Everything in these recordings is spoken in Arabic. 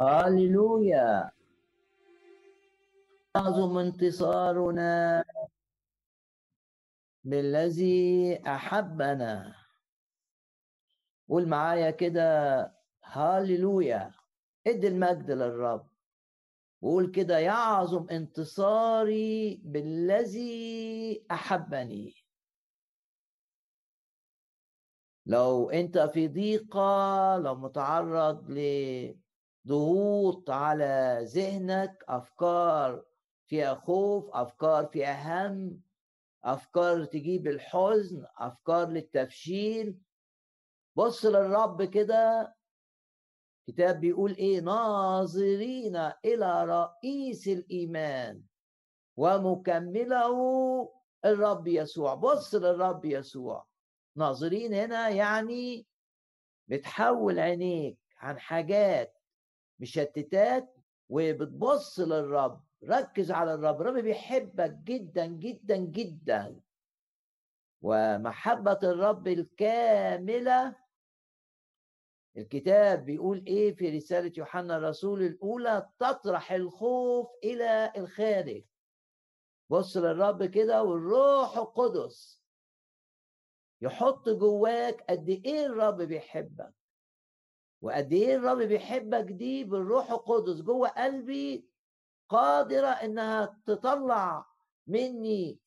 هللويا. أعظم انتصارنا بالذي أحبنا. قول معايا كده هللويا. ادي المجد للرب. وقول كده يعظم انتصاري بالذي أحبني. لو أنت في ضيقة لو متعرض لضغوط على ذهنك أفكار فيها خوف أفكار فيها هم أفكار تجيب الحزن أفكار للتفشيل. بص للرب كده كتاب بيقول إيه؟ ناظرين إلى رئيس الإيمان ومكمله الرب يسوع. بص للرب يسوع. ناظرين هنا يعني بتحول عينيك عن حاجات مشتتات وبتبص للرب. ركز على الرب. الرب بيحبك جدا جدا جدا. ومحبة الرب الكاملة. الكتاب بيقول إيه في رسالة يوحنا الرسول الأولى؟ تطرح الخوف إلى الخارج. بص للرب كده والروح القدس يحط جواك قد إيه الرب بيحبك. وقد إيه الرب بيحبك دي بالروح القدس جوه قلبي قادرة إنها تطلع مني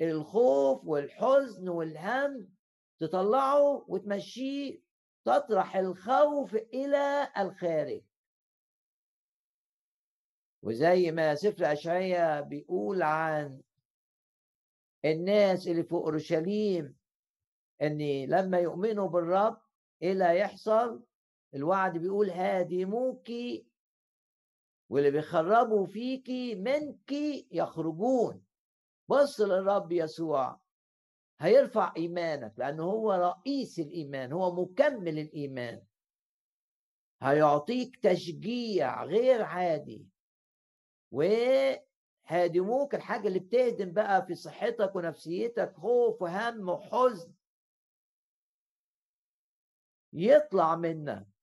الخوف والحزن والهم تطلعه وتمشيه تطرح الخوف إلى الخارج. وزي ما سفر اشعياء بيقول عن الناس اللي في أورشليم إن لما يؤمنوا بالرب إيه اللي هيحصل؟ الوعد بيقول هادموكي واللي بيخربوا فيكي منك يخرجون. بص للرب يسوع هيرفع إيمانك لأنه هو رئيس الإيمان هو مكمل الإيمان. هيعطيك تشجيع غير عادي. وهادموك الحاجة اللي بتهدم بقى في صحتك ونفسيتك خوف وهم وحزن. يطلع منك.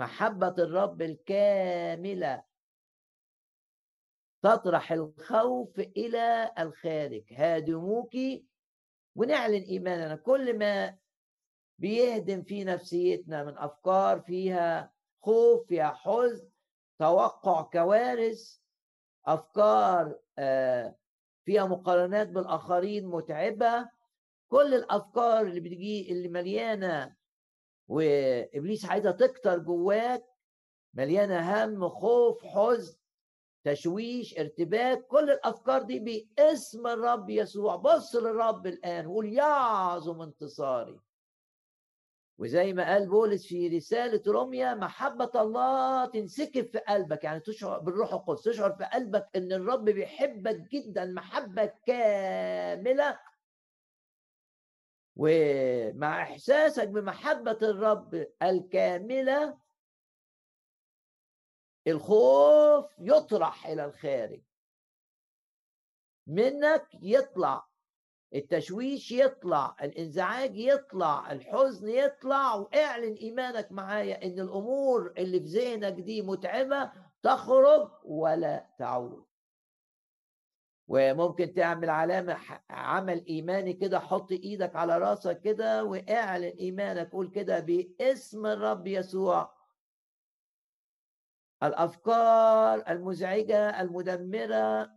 محبة الرب الكاملة تطرح الخوف إلى الخارج. هادموك ونعلن إيماننا كل ما بيهدم في نفسيتنا من أفكار فيها خوف فيها حزن توقع كوارث أفكار آه، فيها مقارنات بالآخرين متعبة كل الأفكار اللي بتجي اللي مليانة وإبليس عايزة تكتر جواك مليانة هم خوف حزن تشويش ارتباك كل الأفكار دي باسم الرب يسوع بص للرب الآن وقول يعظم انتصاري وزي ما قال بولس في رسالة روميا محبة الله تنسكب في قلبك يعني تشعر بالروح القدس تشعر في قلبك إن الرب بيحبك جدا محبة كاملة ومع إحساسك بمحبة الرب الكاملة الخوف يطرح إلى الخارج. منك يطلع التشويش يطلع الإنزعاج يطلع الحزن يطلع واعلن إيمانك معايا إن الأمور اللي في ذهنك دي متعبة تخرج ولا تعود. وممكن تعمل علامة عمل إيماني كده حط إيدك على راسك كده واعلن إيمانك قول كده باسم الرب يسوع. الأفكار المزعجة المدمرة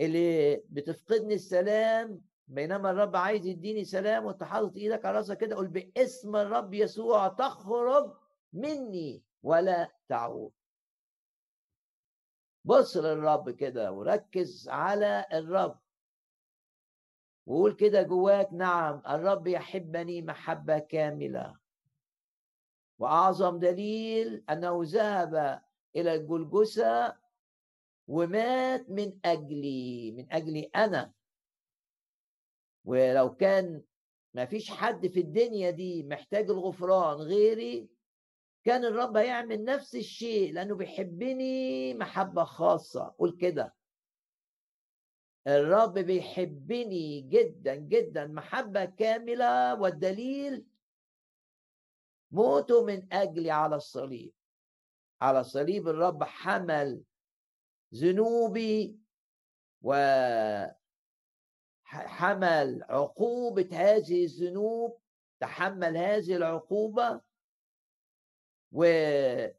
اللي بتفقدني السلام بينما الرب عايز يديني سلام وانت حاطط إيدك على راسك كده قول باسم الرب يسوع تخرج مني ولا تعود. بص للرب كده وركز على الرب. وقول كده جواك نعم الرب يحبني محبة كاملة. وأعظم دليل أنه ذهب إلى الجلجسه ومات من أجلي من أجلي أنا. ولو كان ما فيش حد في الدنيا دي محتاج الغفران غيري كان الرب هيعمل نفس الشيء لأنه بيحبني محبة خاصة. قول كده. الرب بيحبني جدا جدا محبة كاملة والدليل موته من أجلي على الصليب. على صليب الرب حمل ذنوبي وحمل عقوبة هذه الذنوب. تحمل هذه العقوبة وفي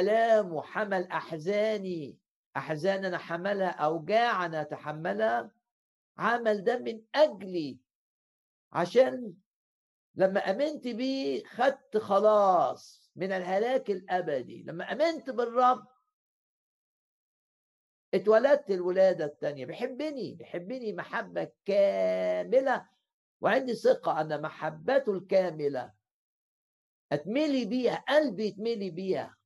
آلامه حمل أحزاني أحزاننا حملها أوجاعنا تحملها عمل ده من أجلي. عشان لما آمنت بيه خدت خلاص من الهلاك الأبدي. لما آمنت بالرب اتولدت الولادة الثانية بيحبني بيحبني محبة كاملة وعندي ثقة أن محبته الكاملة أتملي بيها قلبي يتملي بيها.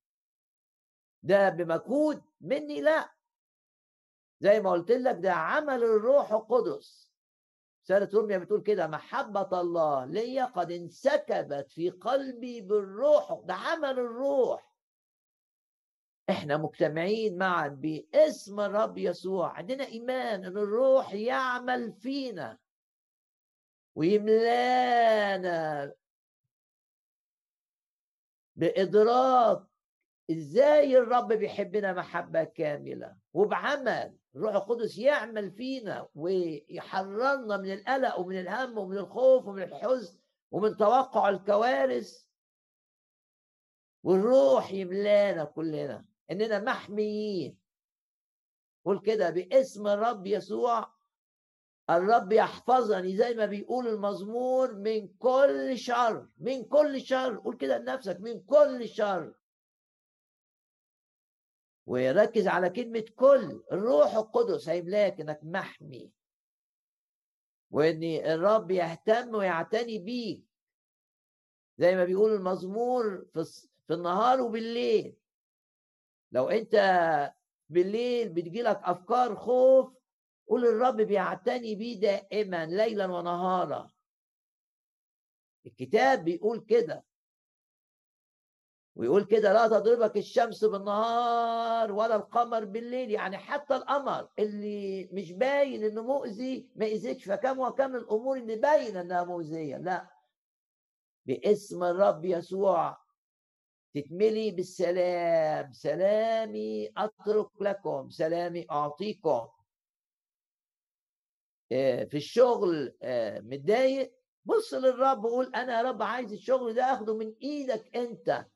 ده بمجهود مني؟ لا. زي ما قلت لك ده عمل الروح القدس. سارة روميا بتقول كده محبة الله ليا قد انسكبت في قلبي بالروح. ده عمل الروح. إحنا مجتمعين معا باسم الرب يسوع. عندنا إيمان إن الروح يعمل فينا. ويملانا بإدراك إزاي الرب بيحبنا محبة كاملة. وبعمل الروح القدس يعمل فينا ويحررنا من القلق ومن الهم ومن الخوف ومن الحزن ومن توقع الكوارث. والروح يملانا كلنا إننا محميين. قول كده باسم الرب يسوع الرب يحفظني زي ما بيقول المزمور من كل شر من كل شر. قول كده لنفسك من كل شر. وركز على كلمة كل. الروح القدس هيملاك إنك محمي. وإن الرب يهتم ويعتني بيك. زي ما بيقول المزمور في, في النهار وبالليل. لو أنت بالليل بتجيلك أفكار خوف قول الرب بيعتني بيه دائما ليلا ونهارا. الكتاب بيقول كده. ويقول كده لا تضربك الشمس بالنهار ولا القمر بالليل. يعني حتى القمر اللي مش باين إنه مؤذي ما يأذيكش. فكم وكم الأمور اللي باينة إنها مؤذية. لا. باسم الرب يسوع تتملي بالسلام. سلامي أترك لكم. سلامي أعطيكم. في الشغل آه، متضايق بص للرب وقول أنا يا رب عايز الشغل ده أخده من إيدك أنت.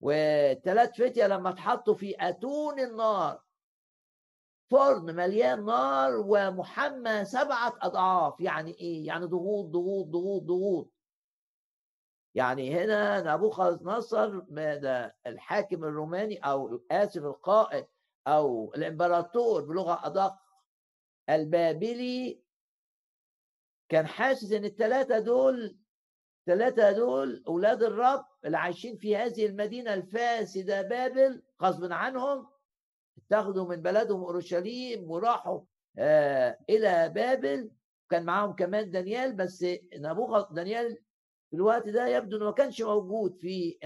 وثلاث فتية لما اتحطوا في أتون النار. فرن مليان نار ومحمى سبعة أضعاف. يعني إيه؟ يعني ضغوط ضغوط ضغوط ضغوط. يعني هنا نبوخذ نصر الحاكم الروماني أو آسف القائد أو الإمبراطور بلغة أدق البابلي كان حاسس إن الثلاثة دول ثلاثة دول أولاد الرب اللي عايشين في هذه المدينة الفاسدة بابل غصب عنهم اتخذوا من بلدهم أورشليم وراحوا آه إلى بابل. كان معاهم كمان دانيال بس نبوخذ دانيال في الوقت ده يبدو إنه ما كانش موجود في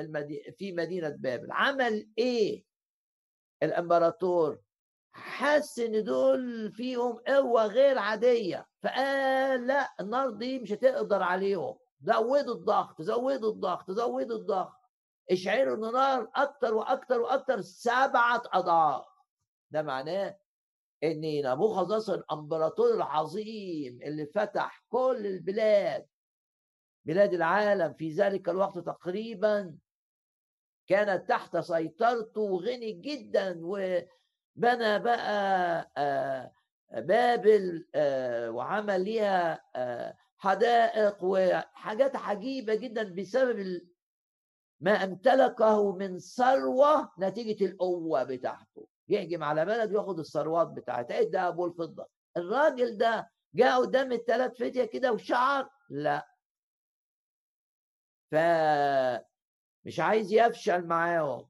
في مدينة بابل. عمل إيه؟ الإمبراطور حس إن دول فيهم قوة غير عادية. فقال لا النار دي مش هتقدر عليهم. زودوا الضغط زودوا الضغط زودوا الضغط. اشعروا النار أكتر وأكتر وأكتر سبعة أضعاف. ده معناه إن نبوخذ نصر الإمبراطور العظيم اللي فتح كل البلاد بلاد العالم في ذلك الوقت تقريبا كانت تحت سيطرته وغني جدا وبنى بقى آه، بابل آه، وعمل ليها آه، حدائق وحاجات عجيبة جدا بسبب ما امتلكه من ثروة نتيجة القوة بتاعته. يهجم على بلد وياخد الثروات بتاعتها. الذهب والفضه الراجل ده جاء قدام الثلاث فتيه كده وشعر. لا. ف مش عايز يفشل معاهم.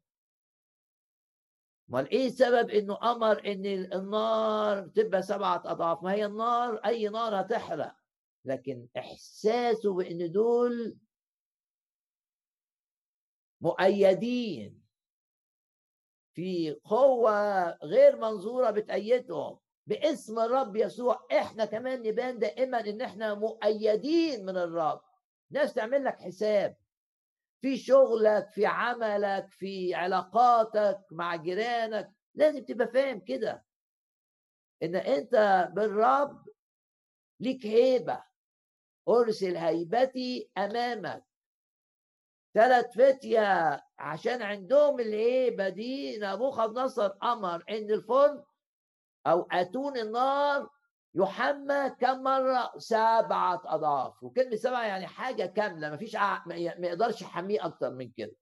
أمال إيه سبب إنه أمر إن النار تبقى سبعة أضعاف؟ ما هي النار أي نار هتحرق. لكن إحساسه بإن دول مؤيدين في قوة غير منظورة بتأيدهم باسم الرب يسوع. إحنا كمان نبان دائما إن إحنا مؤيدين من الرب. ناس تعمل لك حساب. في شغلك في عملك في علاقاتك مع جيرانك لازم تبقى فاهم كده. إن أنت بالرب ليك هيبة. ارسل هيبتي أمامك. ثلاث فتية عشان عندهم الهيبة دي نبوخذ نصر أمر إن الفرن أو أتون النار يحمى كم مرة؟ سبعة أضعاف وكلمة سبعة يعني حاجة كاملة ما فيش ما يقدرش يحميه أكتر من كده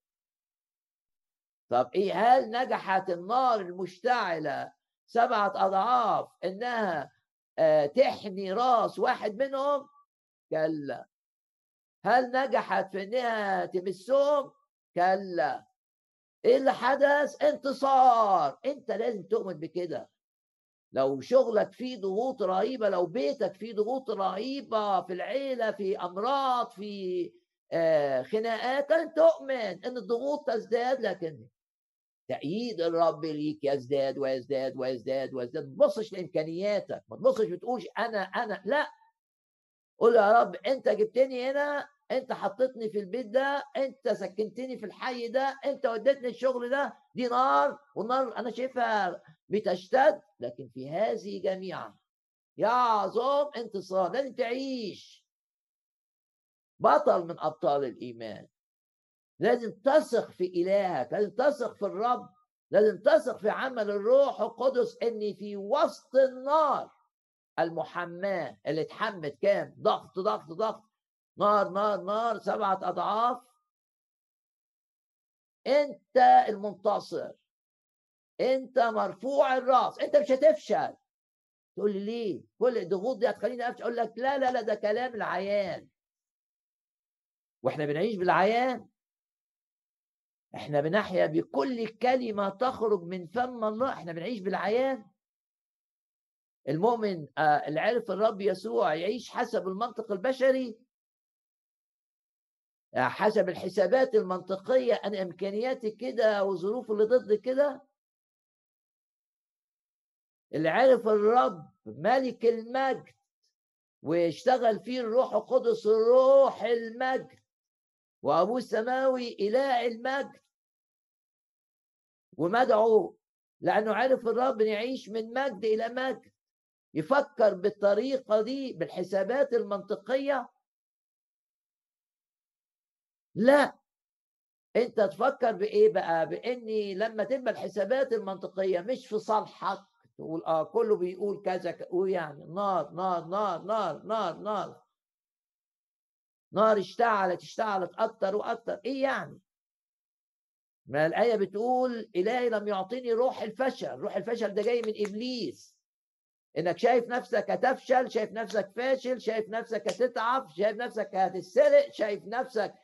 طب إيه هل نجحت النار المشتعلة سبعة أضعاف إنها آه، تحني راس واحد منهم؟ كلا هل نجحت في إنها تمسهم؟ كلا إيه اللي حدث؟ انتصار أنت لازم تؤمن بكده لو شغلك فيه ضغوط رهيبة لو بيتك فيه ضغوط رهيبة في العيلة في أمراض في آه، خناقات أن تؤمن أن الضغوط تزداد لكن تأييد الرب ليك يزداد ويزداد ويزداد ويزداد. ما تبصش لإمكانياتك ما تبصش بتقولش أنا أنا لا. قول يا رب أنت جبتني هنا أنت حطيتني في البيت ده أنت سكنتني في الحي ده أنت وديتني الشغل ده. دي نار والنار أنا شايفها بتشتد لكن في هذه جميعا يعظم انتصار لازم تعيش. بطل من أبطال الإيمان. لازم تثق في إلهك لازم تثق في الرب لازم تثق في عمل الروح القدس ان في وسط النار. المحماة اللي اتحمت كام؟ ضغط ضغط ضغط. نار نار نار سبعة أضعاف. أنت المنتصر. انت مرفوع الراس انت مش هتفشل. تقول لي ليه؟ كل الضغوط دي هتخليني افشل أقول لك لا لا لا ده كلام العيان. وإحنا بنعيش بالعيان؟ إحنا بنحيا بكل كلمة تخرج من فم الله. إحنا بنعيش بالعيان؟ المؤمن آه، اللي عرف الرب يسوع يعيش حسب المنطق البشري؟ آه، حسب الحسابات المنطقية. أنا إمكانياتي كده وظروف اللي ضد كده؟ اللي عرف الرب ملك المجد واشتغل فيه الروح القدس روح المجد. وابوه السماوي إله المجد. ومدعو لأنه عرف الرب يعيش من مجد إلى مجد. يفكر بالطريقة دي بالحسابات المنطقية. لا. أنت تفكر بإيه بقى؟ بإني لما تبقى الحسابات المنطقية مش في صالحك. تقول آه كله بيقول كذا ويعني نار نار نار نار نار نار. نار اشتعلت اشتعلت أكتر وأكتر. إيه يعني؟ ما الآية بتقول إلهي لم يعطيني روح الفشل. روح الفشل ده جاي من إبليس. إنك شايف نفسك هتفشل شايف نفسك فاشل شايف نفسك هتتعب شايف نفسك هتتسرق شايف نفسك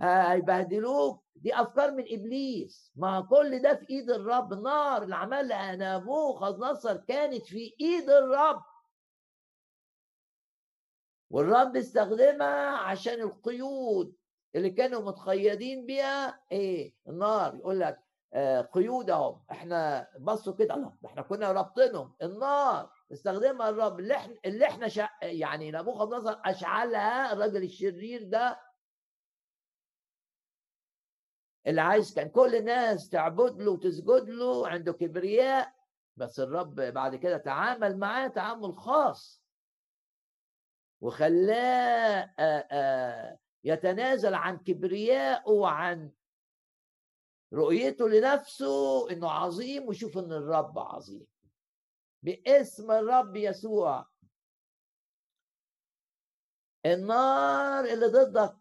هيبهدلوك. دي أفكار من إبليس. ما كل ده في إيد الرب. نار اللي عملها نبوخذ نصر كانت في إيد الرب. والرب استخدمها عشان القيود اللي كانوا متقيدين بيها. إيه؟ النار. يقول لك آه قيود أهو. إحنا بصوا كده. الله إحنا كنا رابطينهم. النار استخدمها الرب. اللي إحنا اللي إحنا يعني نبوخذ نصر أشعلها. الراجل الشرير ده اللي عايز كان كل الناس تعبد له وتسجد له عنده كبرياء بس الرب بعد كده تعامل معاه تعامل خاص. وخلاه يتنازل عن كبريائه وعن رؤيته لنفسه إنه عظيم ويشوف إن الرب عظيم. باسم الرب يسوع. النار اللي ضدك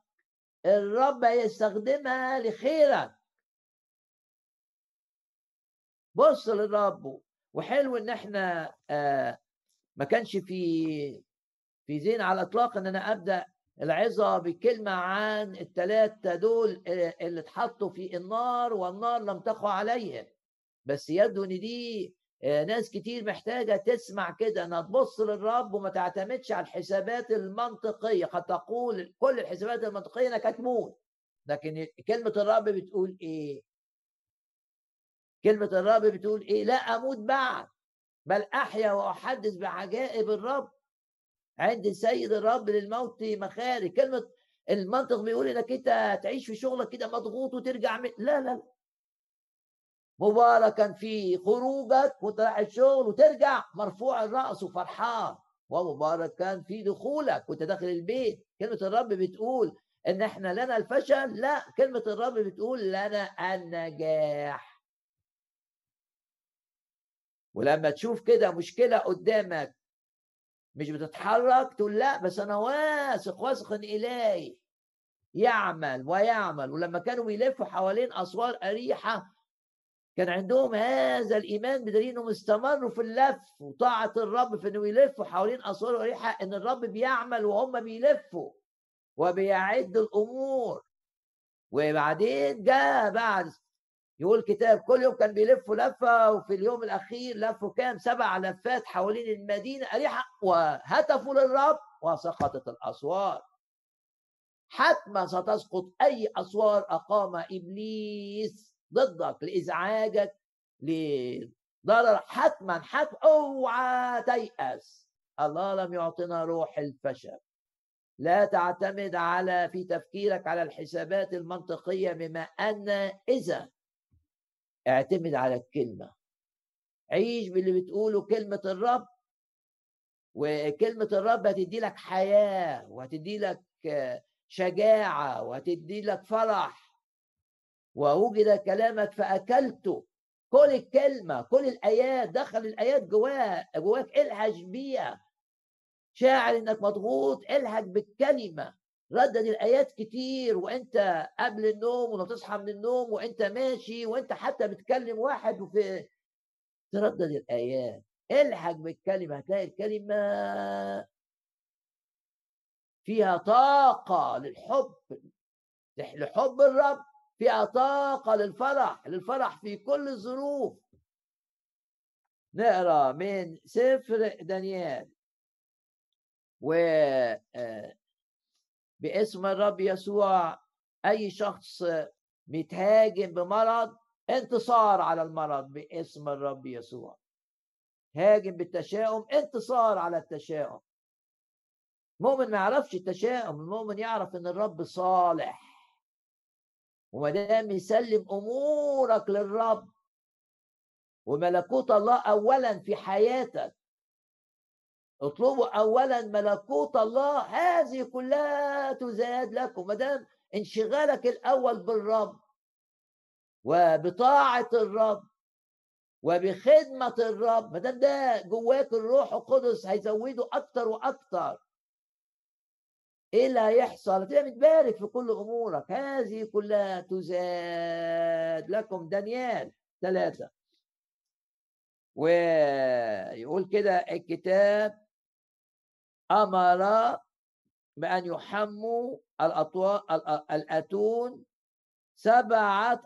الرب هيستخدمها لخيرك. بص للرب وحلو إن إحنا آه ما كانش في في زين على الإطلاق إن أنا أبدأ العظة بكلمة عن الثلاثه دول آه، اللي اتحطوا في النار والنار لم تقع عليهم. بس يبدو إن دي ناس كتير محتاجة تسمع كده أنها تبص للرب وما تعتمدش على الحسابات المنطقية. قد تقول كل الحسابات المنطقية إنك هتموت. لكن كلمة الرب بتقول إيه؟ كلمة الرب بتقول إيه؟ لا أموت بعد بل أحيا وأحدث بعجائب الرب. عند سيد الرب للموت مخارج. كلمة المنطق بيقول إنك أنت تعيش في شغلك كده مضغوط وترجع من... لا لا لا. مباركا في خروجك وانت رايح الشغل وترجع مرفوع الرأس وفرحان. ومباركا في دخولك وانت داخل البيت. كلمة الرب بتقول إن إحنا لنا الفشل. لا كلمة الرب بتقول لنا النجاح. ولما تشوف كده مشكلة قدامك مش بتتحرك تقول لا بس أنا واثق واثق إن إلهي يعمل ويعمل. ولما كانوا بيلفوا حوالين أسوار أريحة كان عندهم هذا الإيمان بدليل إنهم استمروا في اللف وطاعة الرب في إنه يلفوا حوالين اسوار اريحه إن الرب بيعمل وهم بيلفوا وبيعد الأمور. وبعدين جاء بعد يقول الكتاب كل يوم كان بيلفوا لفة وفي اليوم الأخير لفوا كام؟ سبع لفات حوالين المدينة أريحة وهتفوا للرب وسقطت الاسوار حتما ستسقط أي اسوار أقام إبليس. ضدك لإزعاجك لضرر حتما حتما اوعى تيأس. الله لم يعطنا روح الفشل. لا تعتمد على في تفكيرك على الحسابات المنطقية بما أن إذا اعتمد على الكلمة. عيش باللي بتقوله كلمة الرب. وكلمة الرب هتدي لك حياة وهتدي لك شجاعة وهتدي لك فرح. ووجد كلامك فأكلته كل الكلمة كل الآيات دخل الآيات جواك جواك الحج بيها. شاعر إنك مضغوط الحج بالكلمة. ردد الآيات كتير وأنت قبل النوم ولما تصحى من النوم وأنت ماشي وأنت حتى بتكلم واحد وفي تردد الآيات. الحق بالكلمة هتلاقي الكلمة فيها طاقة للحب لحب الرب. فيها طاقه للفرح للفرح في كل الظروف. نقرأ من سفر دانيال. و آه، باسم الرب يسوع أي شخص متهاجم بمرض انتصار على المرض باسم الرب يسوع. هاجم بالتشاؤم انتصار على التشاؤم. المؤمن ما يعرفش التشاؤم المؤمن يعرف إن الرب صالح. وما دام يسلم أمورك للرب وملكوت الله اولا في حياتك. اطلبوا اولا ملكوت الله هذه كلها تزاد لكم ما دام انشغالك الأول بالرب وبطاعة الرب وبخدمة الرب ما دام ده جواك الروح القدس هيزوده أكتر وأكتر. إيه اللي هيحصل؟ تبقى متبارك في كل أمورك. هذه كلها تزاد لكم. دانيال ثلاثة. ويقول كده الكتاب أمر بأن يحموا الأتون سبعة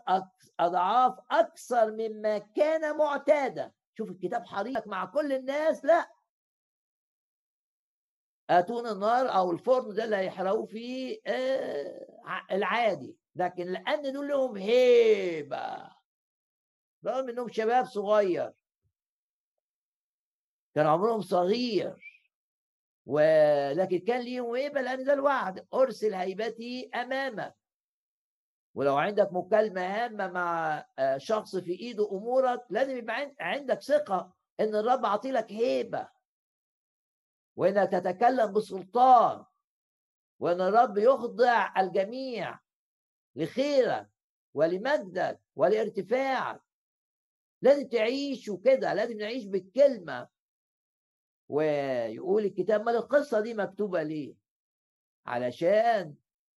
أضعاف أكثر مما كان معتادا. شوف الكتاب حريص مع كل الناس. لا. أتون النار أو الفرن ده اللي هيحرقوه فيه آه العادي. لكن لأن دول لهم هيبة. رغم إنهم شباب صغير. كان عمرهم صغير. ولكن كان ليهم هيبة لأن ده الوعد. أرسل هيبتي أمامك. ولو عندك مكالمة هامة مع آه، شخص في إيده أمورك لازم يبقى عندك ثقة إن الرب عطي لك هيبة. وإنك تتكلم بسلطان وإن الرب يخضع الجميع لخيرك ولمجدك ولارتفاعك. لازم تعيش كده لازم نعيش بالكلمة. ويقول الكتاب ما القصة دي مكتوبة ليه؟ علشان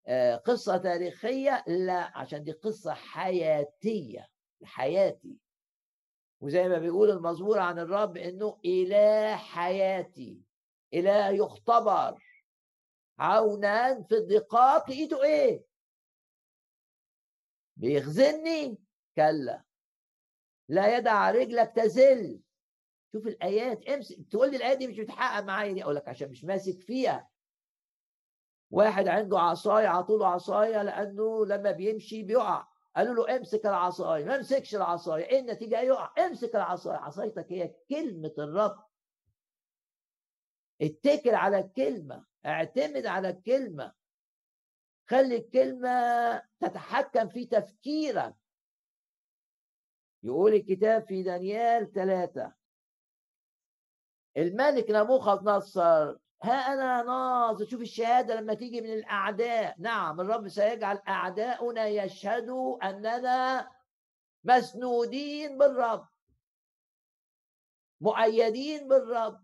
آه، قصة تاريخية لا عشان دي قصة حياتية حياتي. وزي ما بيقول المزمور عن الرب إنه إله حياتي. اله يختبر عونا في الضيقات لقيته إيه؟ بيخزني كلا. لا يدع رجلك تزل. شوف الآيات امسك. تقول لي الايه دي مش بتحقق معايا دي أقول لك عشان مش ماسك فيها. واحد عنده عصاية عطوله عصاية لأنه لما بيمشي بيقع. قالوا له امسك العصاية. ما امسكش العصاية. إيه النتيجة؟ يقع. امسك العصاية. عصايتك هي كلمة الرب. اتكل على الكلمة اعتمد على الكلمة. خلي الكلمة تتحكم في تفكيرك. يقول الكتاب في دانيال ثلاثة الملك نبوخذ ها أنا ناظر. شوف الشهادة لما تيجي من الأعداء. نعم الرب سيجعل أعداؤنا يشهدوا أننا مسنودين بالرب. مؤيدين بالرب.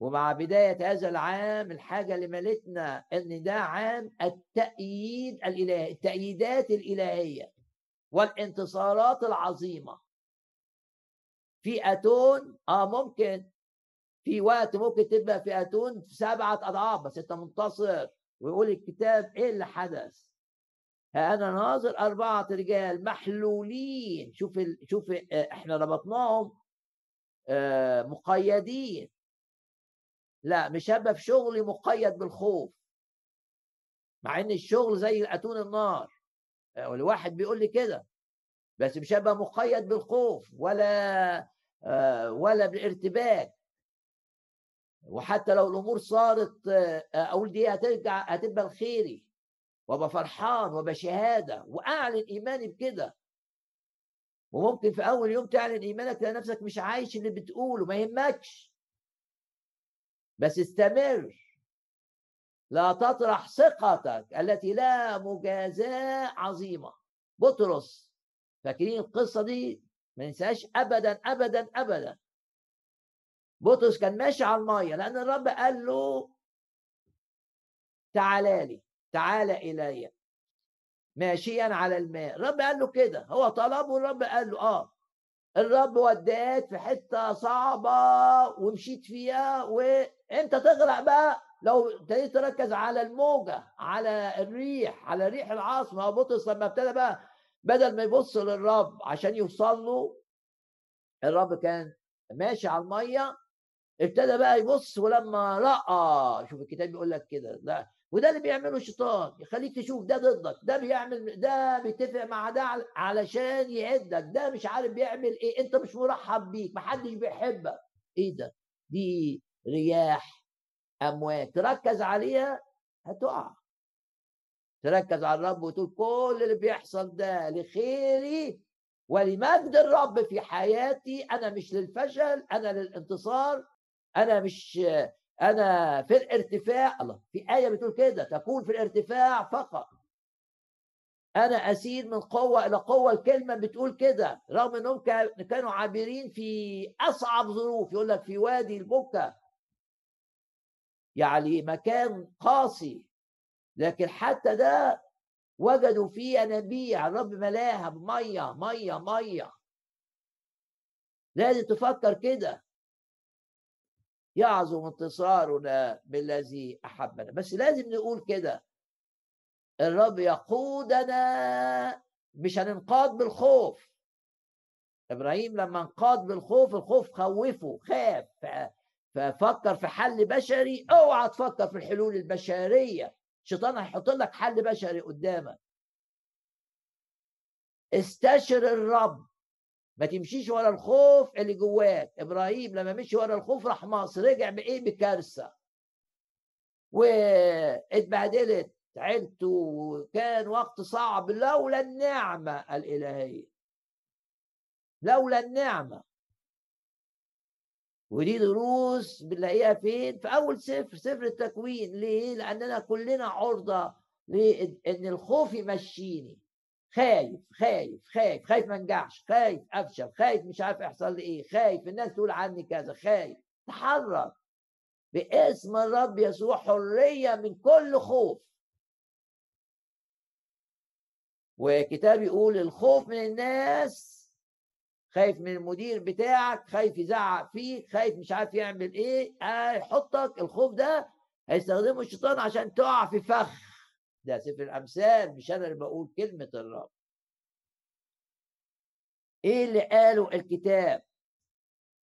ومع بداية هذا العام الحاجة اللي ملتنا إن ده عام التأييد الإلهي التأييدات الإلهية والانتصارات العظيمة. في أتون آه ممكن. في وقت ممكن تبقى في أتون سبعة أضعاف بس أنت منتصر. ويقول الكتاب إيه اللي حدث؟ أنا ناظر أربعة رجال محلولين. شوف. شوف آه، إحنا ربطناهم آه، مقيدين. لا مش هبقى في شغلي مقيد بالخوف. مع إن الشغل زي أتون النار. والواحد بيقول لي كده. بس مش هبقى مقيد بالخوف ولا آه، ولا بالارتباك. وحتى لو الأمور صارت آه، أقول دي هترجع هتبقى الخيري وأبقى فرحان وأبقى شهادة وأعلن إيماني بكده. وممكن في أول يوم تعلن إيمانك تلاقي نفسك مش عايش اللي بتقوله ما يهمكش. بس استمر. لا تطرح ثقتك التي لا مجازاة عظيمة. بطرس. فاكرين القصة دي؟ ما ننساش أبدا أبدا أبدا. بطرس كان ماشي على المية لأن الرب قال له تعالى لي تعالى إلي ماشيا على الماء. الرب قال له كده. هو طلبه الرب قال له آه. الرب وداك في حتة صعبة ومشيت فيها وانت تغرق بقى لو ابتديت تركز على الموجة على الريح على ريح العاصفه هو بطرس لما ابتدى بقى بدل ما يبص للرب عشان يوصل له الرب كان ماشي على المية ابتدى بقى يبص ولما رأى شوف الكتاب بيقول لك كده وده اللي بيعمله الشيطان يخليك تشوف ده ضدك ده بيعمل ده بيتفق مع ده علشان يعدك ده مش عارف بيعمل إيه أنت مش مرحب بيك محدش بيحبك. إيه ده؟ دي رياح امواج تركز عليها هتقع. تركز على الرب وتقول كل اللي بيحصل ده لخيري ولمجد الرب في حياتي أنا مش للفشل أنا للانتصار أنا مش أنا في الارتفاع الله في آية بتقول كده تكون في الارتفاع فقط. أنا أسير من قوة إلى قوة الكلمة بتقول كده رغم إنهم كانوا عابرين في أصعب ظروف يقول لك في وادي البكا. يعني مكان قاسي لكن حتى ده وجدوا فيه ينابيع الرب ملاها بمية مية مية. لازم تفكر كده. يعظم انتصارنا بالذي أحبنا. بس لازم نقول كده. الرب يقودنا مش هننقاد بالخوف. إبراهيم لما انقاد بالخوف الخوف خوفه خاف. ففكر في حل بشري. اوعى تفكر في الحلول البشرية. الشيطان هيحط لك حل بشري قدامك. استشر الرب. ما تمشيش ورا الخوف اللي جواك. إبراهيم لما مشي ورا الخوف راح مصر رجع بإيه؟ بكارثه واتبهدلت عيلته وكان وقت صعب لولا النعمة الإلهية. لولا النعمة. ودي دروس بنلاقيها فين؟ في أول سفر سفر التكوين. ليه؟ لأننا كلنا عرضة لإن الخوف يمشيني. خايف خايف خايف خايف ما انجحش خايف أفشل خايف مش عارف يحصل لي إيه خايف الناس تقول عني كذا خايف. تحرك. باسم الرب يسوع حرية من كل خوف. وكتاب يقول الخوف من الناس خايف من المدير بتاعك خايف يزعق فيك خايف مش عارف يعمل إيه هيحطك الخوف ده هيستخدمه الشيطان عشان تقع في فخ. ده سفر الأمثال مش أنا اللي بقول كلمة الرب. إيه اللي قاله الكتاب؟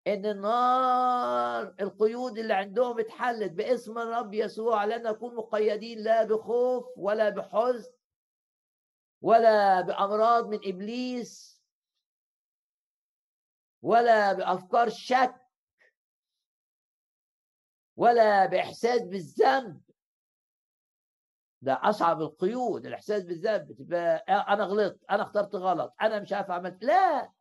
إن النار القيود اللي عندهم اتحلت باسم الرب يسوع لن نكون مقيدين لا بخوف ولا بحزن ولا بأمراض من إبليس ولا بأفكار شك ولا بإحساس بالذنب. ده أصعب القيود الإحساس بالذنب تبقى أنا غلطت أنا اخترت غلط أنا مش عارف عملت لا!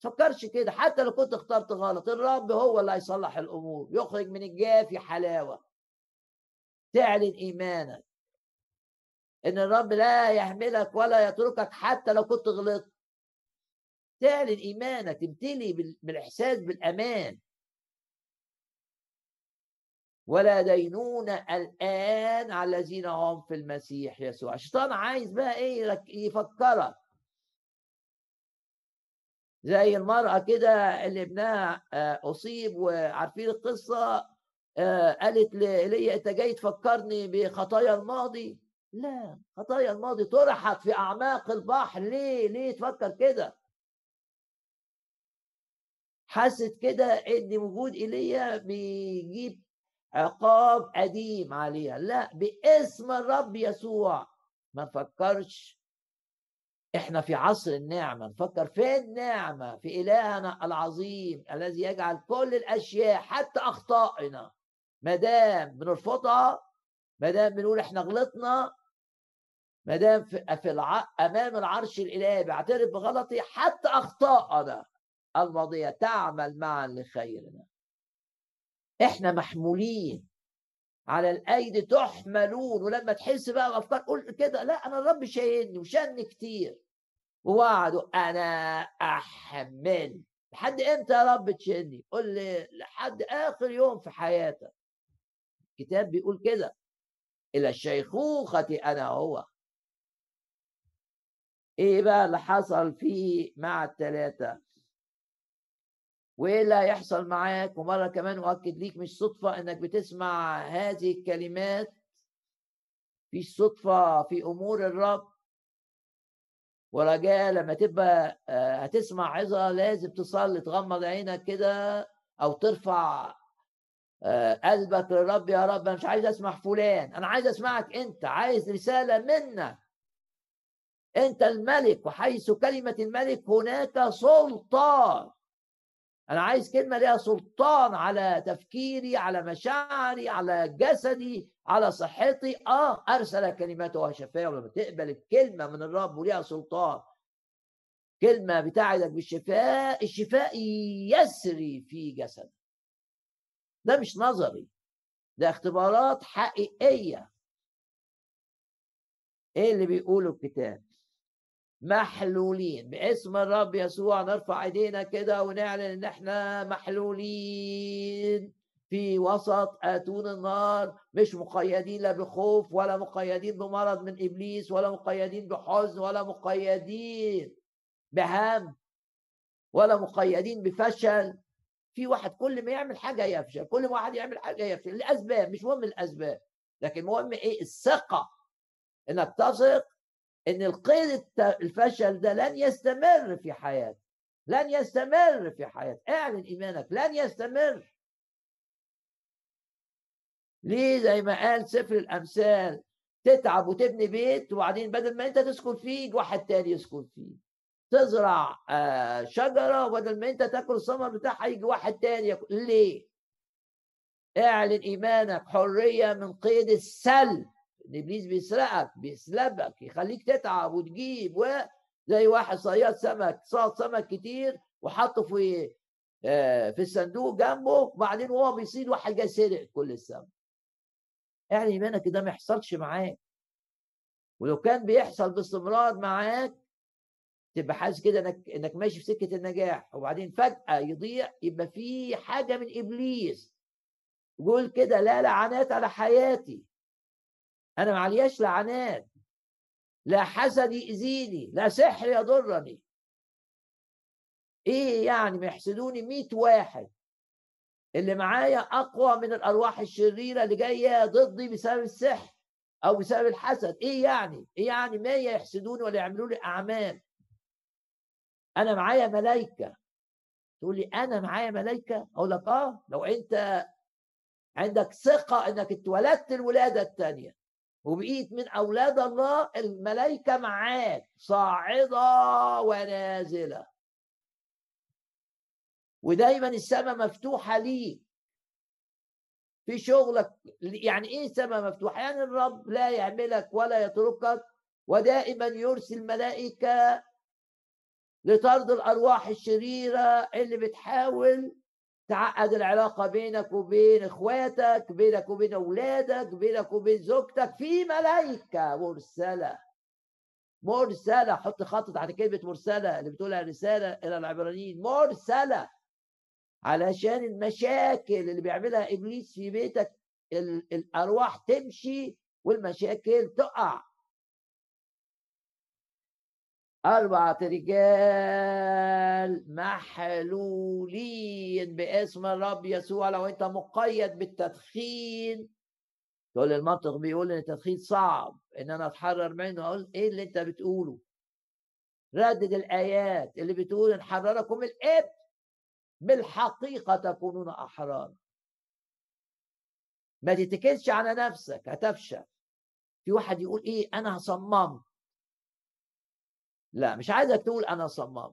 تفكرش كده حتى لو كنت اخترت غلط الرب هو اللي هيصلح الأمور يخرج من الجافي حلاوة. تعلن إيمانك. إن الرب لا يحملك ولا يتركك حتى لو كنت غلطت. تعلن إيمانك تمتلي بالإحساس بالأمان. ولا دينون الآن على الذين هم في المسيح يسوع. الشيطان عايز بقى إيه؟ يفكرك. زي المرأة كده اللي ابنها آه، أصيب وعارفين القصة آه، قالت لي أنت جاي تفكرني بخطايا الماضي؟ لا خطايا الماضي طرحت في أعماق البحر. ليه؟ ليه تفكر كده؟ حست كده إن وجود إيليا بيجيب عقاب قديم عليها. لا باسم الرب يسوع. ما نفكرش إحنا في عصر النعمة. نفكر في النعمة في إلهنا العظيم الذي يجعل كل الأشياء حتى أخطائنا. ما دام بنرفضها ما دام بنقول إحنا غلطنا ما دام في, في الع... أمام العرش الإلهي بعترف بغلطي حتى أخطائنا. الماضية تعمل معا لخيرنا. إحنا محمولين. على الأيدي تحملون ولما تحس بقى الافكار قول كده لا أنا الرب شايلني وشن كتير. ووعدوا أنا أحمل. لحد إمتى يا رب تشيلني؟ قول لي لحد آخر يوم في حياتك. الكتاب بيقول كده إلى الشيخوخة أنا هو. إيه بقى اللي حصل فيه مع الثلاثه وايه اللي هيحصل معاك ومرة كمان أؤكد ليك مش صدفة إنك بتسمع هذه الكلمات. مش صدفة في أمور الرب. ورجاء لما تبقى آه، هتسمع عظة لازم تصلي تغمض عينك كده أو ترفع آه، قلبك للرب يا رب أنا مش عايز أسمع فلان أنا عايز أسمعك أنت عايز رسالة منك أنت الملك وحيث كلمة الملك هناك سلطان. أنا عايز كلمة ليها سلطان على تفكيري على مشاعري على جسدي على صحتي. آه أرسل كلماته وشفاء ولما تقبل الكلمة من الرب وليها سلطان. كلمة بتاعتك بالشفاء الشفاء يسري في جسدك. ده مش نظري ده اختبارات حقيقية. إيه اللي بيقوله الكتاب؟ محلولين. باسم الرب يسوع نرفع ايدينا كده ونعلن إن إحنا محلولين. في وسط آتون النار مش مقيدين لا بخوف ولا مقيدين بمرض من إبليس ولا مقيدين بحزن ولا مقيدين بهم ولا مقيدين بفشل. في واحد كل ما يعمل حاجة يفشل كل ما واحد يعمل حاجة يفشل. لاسباب مش مهم الأسباب لكن المهم إيه؟ الثقة. إنك تثق إن القيد الفشل ده لن يستمر في حياتك لن يستمر في حياتك. اعلن إيمانك لن يستمر. ليه؟ زي ما قال سفر الأمثال تتعب وتبني بيت وبعدين بدل ما انت تسكن فيه واحد تاني يسكن فيه. تزرع آه، شجرة وبدل ما انت تاكل الثمر بتاعها يجي واحد تاني ياكل. ليه؟ اعلن إيمانك حرية من قيد السلب ابليس بيسرقك بيسلبك يخليك تتعب وتجيب وزي واحد صياد سمك صاد سمك كتير وحطه في آه، في الصندوق جنبه وبعدين وهو بيصيد واحد جاي سرق كل السمك. يعني ايمانك ده ما يحصلش معاك. ولو كان بيحصل باستمرار معاك تبقى حاسس كده إنك إنك ماشي في سكة النجاح. وبعدين فجأة يضيع يبقى في حاجة من إبليس. يقول كده لا لعنات على حياتي. أنا ما علياش لعنات لا حسد يأذيني لا سحر يضرني. إيه يعني ما يحسدوني 100 واحد؟ اللي معايا أقوى من الأرواح الشريرة اللي جاية ضدي بسبب السحر أو بسبب الحسد. إيه يعني؟ إيه يعني ما يحسدوني ولا يعملوا لي أعمال؟ أنا معايا ملائكه تقول لي أنا معايا ملائكه أقول لك آه لو أنت عندك ثقة إنك اتولدت الولادة الثانية وبقيت من أولاد الله الملائكة معاك صاعدة ونازلة. ودايما السماء مفتوحة ليك. في شغلك يعني إيه سماء مفتوحة؟ يعني الرب لا يعملك ولا يتركك ودائما يرسل ملائكه لطرد الأرواح الشريرة اللي بتحاول تعقد العلاقة بينك وبين إخواتك بينك وبين أولادك بينك وبين زوجتك في ملائكه مرسلة. مرسلة. حط خط تحت كلمة مرسلة اللي بتقولها رسالة إلى العبرانيين. مرسلة. علشان المشاكل اللي بيعملها إبليس في بيتك الأرواح تمشي والمشاكل تقع. أربعة رجال محلولين باسم الرب يسوع. لو أنت مقيد بالتدخين تقول المنطق بيقول إن التدخين صعب إن أنا أتحرر منه. أقول إيه اللي أنت بتقوله؟ ردد الآيات اللي بتقول إن حرركم الإب بالحقيقة تكونون أحرار. ما تتكلش على نفسك هتفشل في واحد يقول إيه؟ أنا صممت. لا مش عايزك تقول أنا صمام.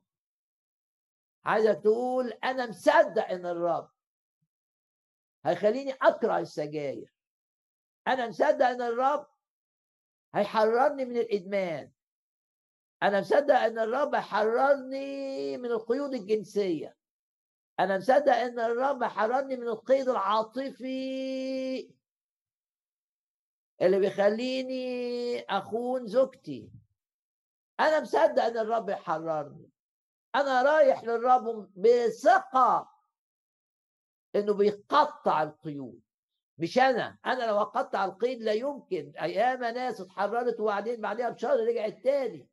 عايزك تقول أنا مصدق إن الرب هيخليني اكره السجاير. أنا مصدق إن الرب هيحررني من الإدمان. أنا مصدق إن الرب هيحررني من القيود الجنسية. أنا مصدق إن الرب هيحررني من القيد العاطفي اللي بيخليني أخون زوجتي. أنا مصدق إن الرب يحررني. أنا رايح للرب بثقة إنه بيقطع القيود. مش أنا أنا لو أقطع القيد لا يمكن. أيام ناس اتحررت وبعدين بعدها بشهر رجعت تاني.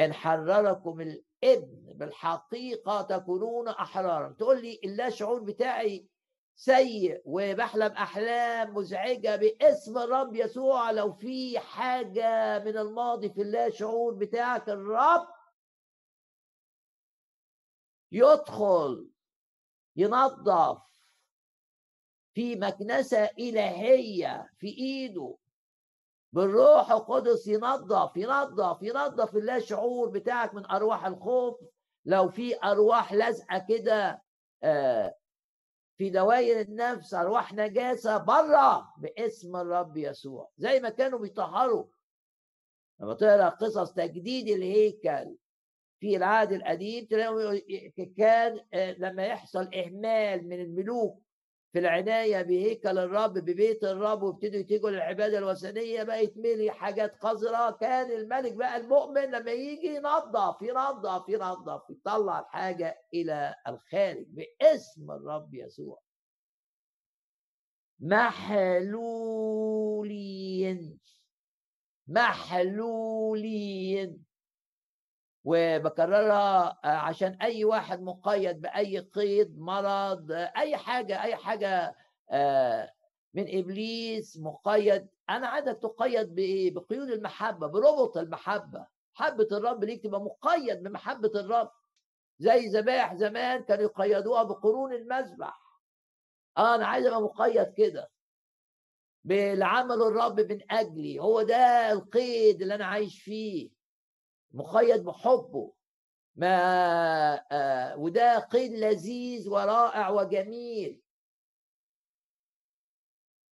إن حرركم الإبن بالحقيقة تكونون أحرارا. تقول لي اللا شعور بتاعي سيء وبحلم أحلام مزعجة باسم الرب يسوع. لو في حاجة من الماضي في الله شعور بتاعك الرب يدخل ينظف في مكنسة إلهية في إيده. بالروح القدس ينظف ينظف ينظف الله شعور بتاعك من أرواح الخوف. لو في أرواح لازقة كده آه في دوائر النفس أرواح نجاسة بره باسم الرب يسوع زي ما كانوا بيطهروا. لما تقرأ قصص تجديد الهيكل في العهد القديم كان آه، لما يحصل إهمال من الملوك في العناية بهيكل الرب ببيت الرب وابتدوا يتجوا للعبادة الوثنية بقى يتملي حاجات قذرة. كان الملك بقى المؤمن لما يجي ينظف ينظف ينظف يطلع الحاجة إلى الخارج باسم الرب يسوع. محلولين. محلولين. وبكررها آه، عشان أي واحد مقيد بأي قيد مرض أي حاجة أي حاجة آه، من إبليس مقيد. أنا عايزك تقيد بايه بقيود المحبة بربط المحبة. محبة الرب ليك تبقى مقيد بمحبة الرب. زي ذبائح زمان كانوا يقيدوها بقرون المذبح. آه أنا عايز أبقى مقيد كده. بالعمل الرب من أجلي. هو ده القيد اللي أنا عايش فيه. مقيد بحبه. ما آه وده قيد لذيذ ورائع وجميل.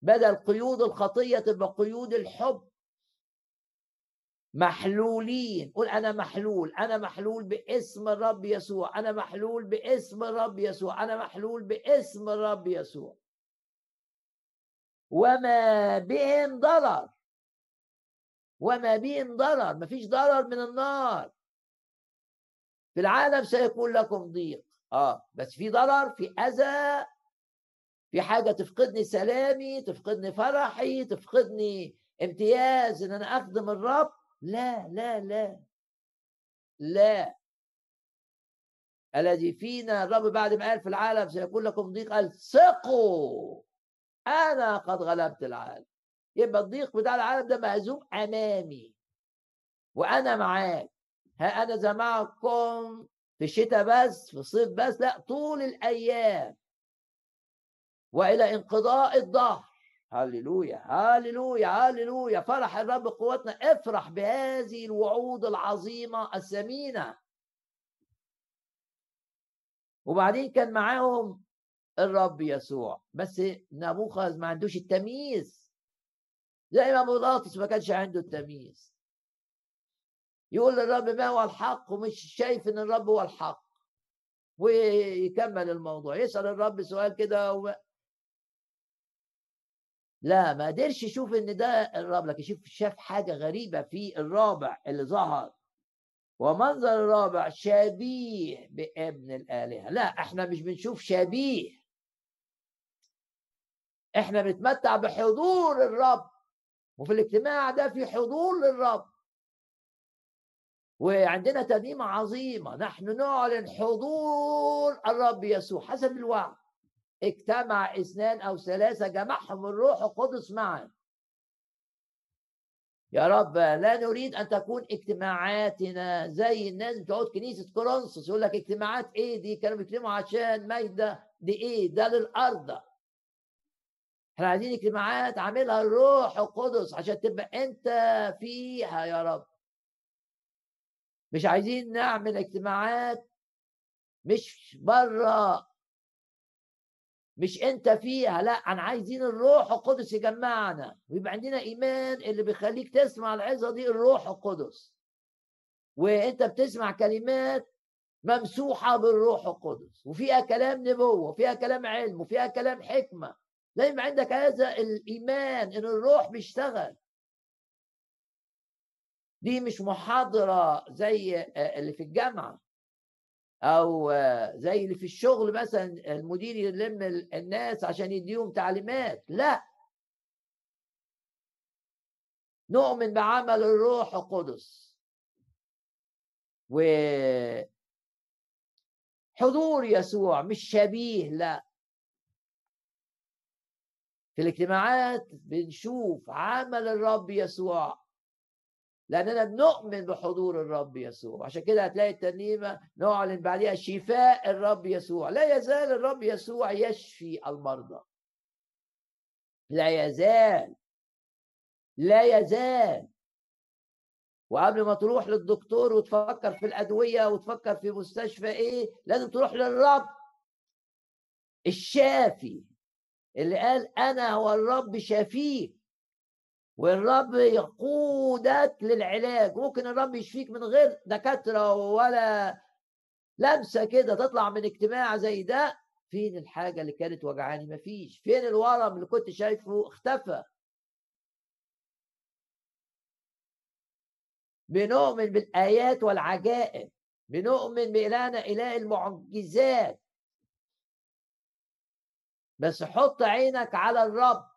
بدل قيود الخطية تبقى قيود الحب. محلولين. قول أنا محلول. أنا محلول باسم الرب يسوع. أنا محلول باسم الرب يسوع. أنا محلول باسم الرب يسوع. وما بهم ضرر. وما بهم ضرر مفيش ضرر من النار. في العالم سيكون لكم ضيق. آه بس في ضرر في أذى في حاجة تفقدني سلامي تفقدني فرحي تفقدني امتياز إن أنا أخدم الرب. لا لا لا. لا. الذي فينا الرب بعد ما قال في العالم سيكون لكم ضيق قال ثقوا. أنا قد غلبت العالم. يبقى الضيق بتاع العالم ده مهزوم أمامي. وأنا معاك. ها أنا زي معكم في الشتاء بس في الصيف بس لا طول الأيام. وإلى انقضاء الظهر هللويا هللويا هللويا. فرح الرب قوتنا. افرح بهذه الوعود العظيمة الثمينة. وبعدين كان معاهم الرب يسوع. بس نبوخذ ما عندوش التمييز. زي ما بيلاطس ما كانش عنده التمييز. يقول للرب ما هو الحق ومش شايف إن الرب هو الحق. ويكمل الموضوع. يسأل الرب سؤال كده و... لا ما قدرش يشوف إن ده الرب لكن شوف شاف حاجة غريبة في الرابع اللي ظهر. ومنظر الرابع شبيه بابن الآلهة. لا إحنا مش بنشوف شبيه. إحنا بنتمتع بحضور الرب. وفي الاجتماع ده في حضور للرب. وعندنا ترنيمة عظيمة نحن نعلن حضور الرب يسوع. حسب الوعد اجتمع اثنان أو ثلاثة جمعهم الروح القدس معا. يا رب لا نريد أن تكون اجتماعاتنا زي الناس بتقعد كنيسة كورنثوس. يقول لك اجتماعات إيه دي؟ كانوا بيتكلموا عشان مايده دي إيه؟ ده للأرض. إحنا عايزين اجتماعات عاملها الروح القدس عشان تبقى أنت فيها يا رب. مش عايزين نعمل اجتماعات مش بره مش أنت فيها لا أنا عايزين الروح القدس يجمعنا. ويبقى عندنا إيمان اللي بيخليك تسمع العظة دي الروح القدس. وأنت بتسمع كلمات ممسوحة بالروح القدس. وفيها كلام نبوة وفيها كلام علم وفيها كلام حكمة. لازم عندك هذا الإيمان إن الروح بيشتغل. دي مش محاضرة زي اللي في الجامعة أو زي اللي في الشغل مثلا المدير يلم الناس عشان يديهم تعليمات. لا. نؤمن بعمل الروح القدس. و حضور يسوع مش شبيه لا. في الاجتماعات بنشوف عمل الرب يسوع لأننا بنؤمن بحضور الرب يسوع. عشان كده هتلاقي الترنيمة نعلن بعدها شفاء الرب يسوع. لا يزال الرب يسوع يشفي المرضى. لا يزال لا يزال. وقبل ما تروح للدكتور وتفكر في الأدوية وتفكر في مستشفى إيه لازم تروح للرب الشافي. اللي قال أنا هو الرب شافيك والرب يقودك للعلاج. ممكن الرب يشفيك من غير دكاترة ولا لمسة كده تطلع من اجتماع زي ده. فين الحاجة اللي كانت وجعاني؟ مفيش. فين الورم اللي كنت شايفه اختفى؟ بنؤمن بالآيات والعجائب. بنؤمن بإلهنا إله المعجزات. بس حط عينك على الرب.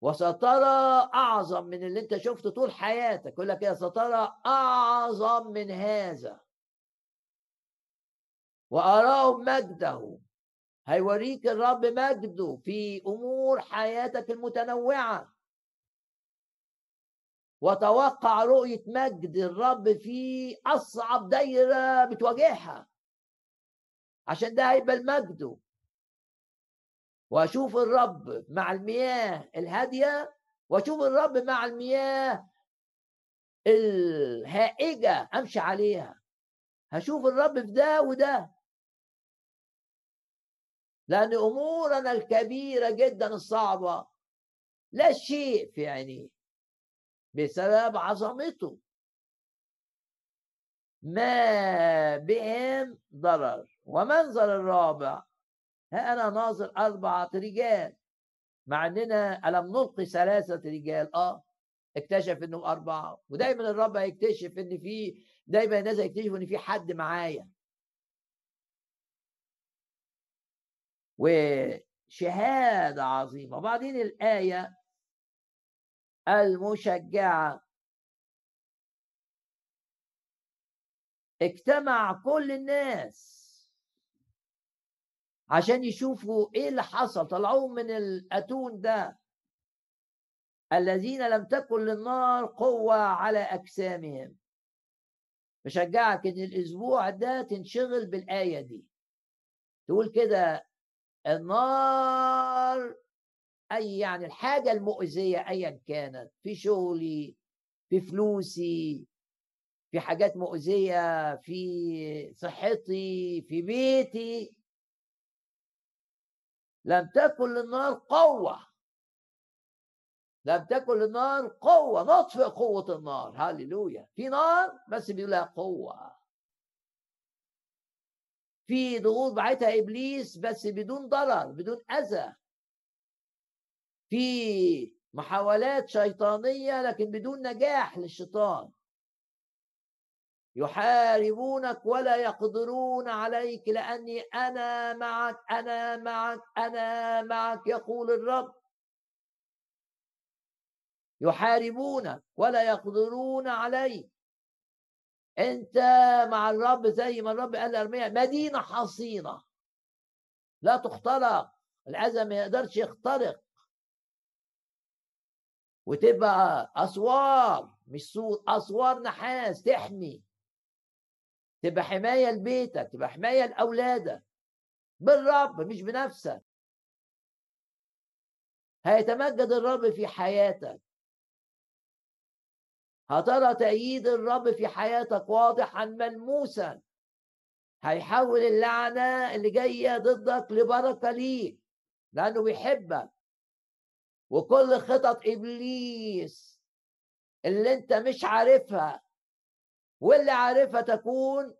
وسترى أعظم من اللي أنت شفته طول حياتك. يقول لك يا سترى أعظم من هذا. واراهم مجده. هيوريك الرب مجده في أمور حياتك المتنوعة. وتوقع رؤية مجد الرب في أصعب دايرة بتواجهها. عشان ده هيبقى المجد واشوف الرب مع المياه الهادية واشوف الرب مع المياه الهائجة أمشي عليها. هشوف الرب في ده وده. لأن أمورنا الكبيرة جدا الصعبة. لا شيء في عينيه. بسبب عظمته. ما بهم ضرر. ومنظر الرابع؟ ها أنا ناظر أربعة رجال. مع أننا ألم نلقي ثلاثة رجال؟ آه. اكتشف إنه أربعة. ودايما الرب هيكتشف إن في دايما الناس هيكتشفوا إن في حد معايا. وشهادة عظيمة. وبعدين الآية المشجعة. اجتمع كل الناس عشان يشوفوا إيه اللي حصل. طلعوهم من الأتون ده. الذين لم تكن للنار قوة على أجسامهم. بشجعك إن الأسبوع ده تنشغل بالآية دي. تقول كده النار أي يعني الحاجة المؤذية أيا كانت في شغلي في فلوسي في حاجات مؤذية في صحتي في بيتي. لم تكن للنار قوة. لم تكن للنار قوة. نطفئ قوة النار. هللويا في نار بس بيقول لها قوة. في ضغوط بعتها إبليس بس بدون ضرر بدون أذى. في محاولات شيطانية لكن بدون نجاح للشيطان. يحاربونك ولا يقدرون عليك لأني أنا معك أنا معك أنا معك يقول الرب. يحاربونك ولا يقدرون عليك. أنت مع الرب زي ما الرب قال لأرميا مدينة حصينة. لا تخترق الاذى ما يقدرش يخترق. وتبقى أسوار مش سور أسوار نحاس تحمي. تبقى حماية لبيتك تبقى حماية لأولادك. بالرب مش بنفسك. هيتمجد الرب في حياتك. هترى تأييد الرب في حياتك واضحا ملموسا. هيحول اللعنة اللي جاية ضدك لبركة ليك لأنه بيحبك. وكل خطط إبليس اللي أنت مش عارفها واللي عارفها تكون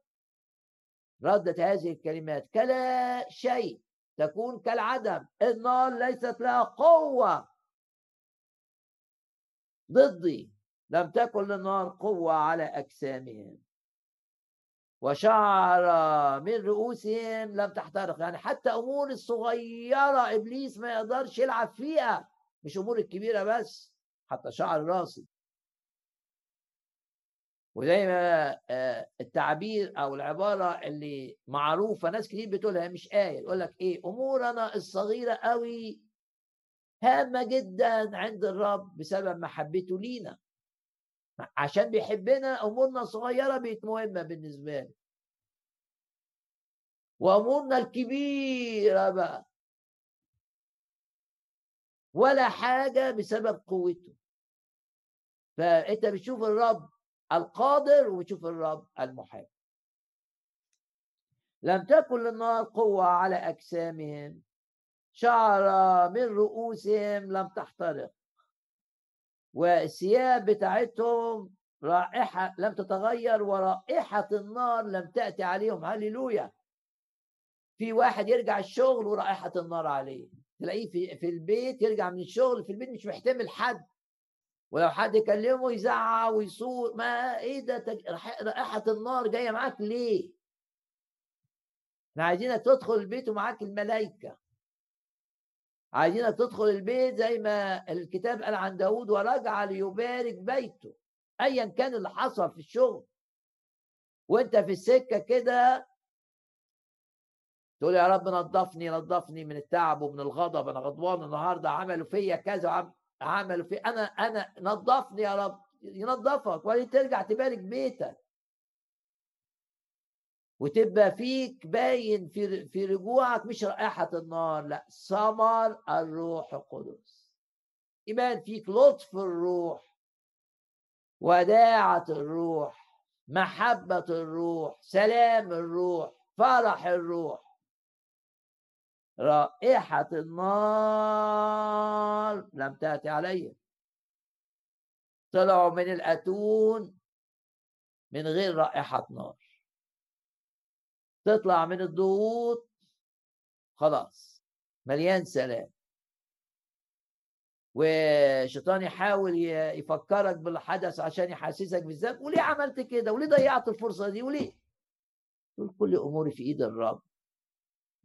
ردت هذه الكلمات كلا شيء تكون كالعدم النار ليست لها قوة. ضدي لم تكن للنار قوة على أجسامهم. وشعر من رؤوسهم لم تحترق. يعني حتى أمور الصغيرة إبليس ما يقدرش يلعب فيها. مش أمور الكبيرة بس حتى شعر راسي وزي ما آه، التعبير أو العبارة اللي معروفة ناس كتير بتقولها مش آية يقول لك إيه؟ أمورنا الصغيرة قوي هامة جدا عند الرب بسبب محبته لينا. عشان بيحبنا أمورنا الصغيره بقت مهمة بالنسبة له. وأمورنا الكبيرة بقى. ولا حاجة بسبب قوته. فأنت بتشوف الرب القادر وبتشوف الرب المحب. لم تكن للنار قوة على أجسامهم. شعر من رؤوسهم لم تحترق. والثياب بتاعتهم رائحة لم تتغير ورائحة النار لم تأتي عليهم. هللويا! في واحد يرجع الشغل ورائحة النار عليه. تلاقيه في, في البيت يرجع من الشغل في البيت مش محتمل حد. ولو حد يكلمه يزعق ويصور ما إيه ده؟ تج... رائحة النار جاية معاك ليه؟ إحنا عايزينك تدخل البيت ومعاك الملائكة. عايزينك تدخل البيت زي ما الكتاب قال عن داود ورجع ليبارك بيته ايا كان اللي حصل في الشغل. وأنت في السكة كده تقول يا رب نظفني نظفني من التعب ومن الغضب أنا غضبان النهارده عملوا فيا كذا عملوا في أنا أنا نظفني يا رب ينظفك وبعدين ترجع تبارك بيتك. وتبقى فيك باين في في رجوعك مش رائحة النار لأ ثمر الروح القدس. يبان فيك لطف الروح وداعة الروح محبة الروح سلام الروح فرح الروح. رائحة النار. لم تأتي علي طلعوا من الأتون من غير رائحة نار. تطلع من الضغوط. خلاص مليان سلام. وشيطان يحاول يفكرك بالحدث عشان يحسسك بالذنب. وليه عملت كده؟ وليه ضيعت الفرصة دي؟ وليه؟ كل أموري في إيد الرب.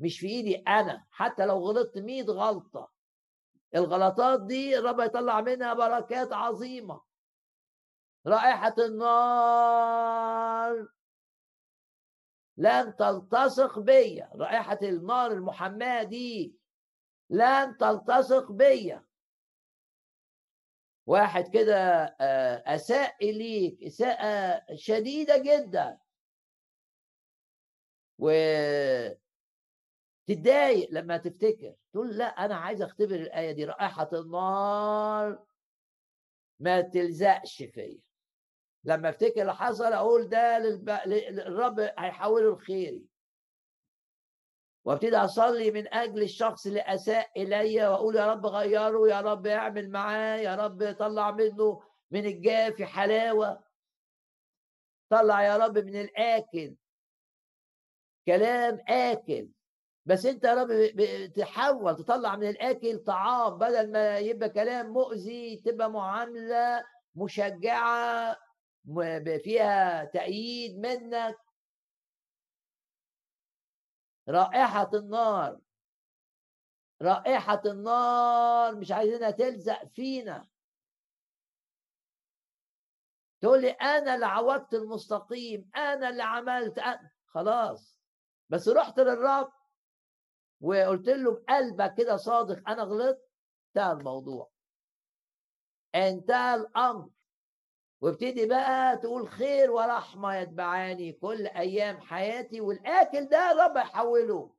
مش في إيدي أنا حتى لو غلطت 100 غلطة. الغلطات دي الرب يطلع منها بركات عظيمة. رائحة النار. لن تلتصق بيا رائحة النار المحماة دي. لن تلتصق بيا واحد كده آه، أساء إليك أساءة شديدة جدا. و تتضايق لما تفتكر تقول لا أنا عايز أختبر الآية دي رائحة النار ما تلزقش فيا. لما أفتكر اللي حصل أقول ده للب... للرب هيحوله لخيري. وأبتدي أصلي من أجل الشخص اللي أساء الي وأقول يا رب غيره يا رب اعمل معاه يا رب طلع منه من الجافي حلاوة. طلع يا رب من الآكل. كلام آكل. بس انت يا رب تحاول تطلع من الأكل طعام بدل ما يبقى كلام مؤذي تبقى معاملة مشجعة فيها تأييد منك. رائحة النار رائحة النار مش عايزينها تلزق فينا. تقول لي أنا اللي عوجت المستقيم أنا اللي عملت أنا. خلاص. بس رحت للرب. وقلت له بقلبك كده صادق أنا غلطت؟ انتهى الموضوع. انتهى الأمر. وابتدي بقى تقول خير ورحمة يتبعاني كل أيام حياتي والآكل ده الرب يحوله.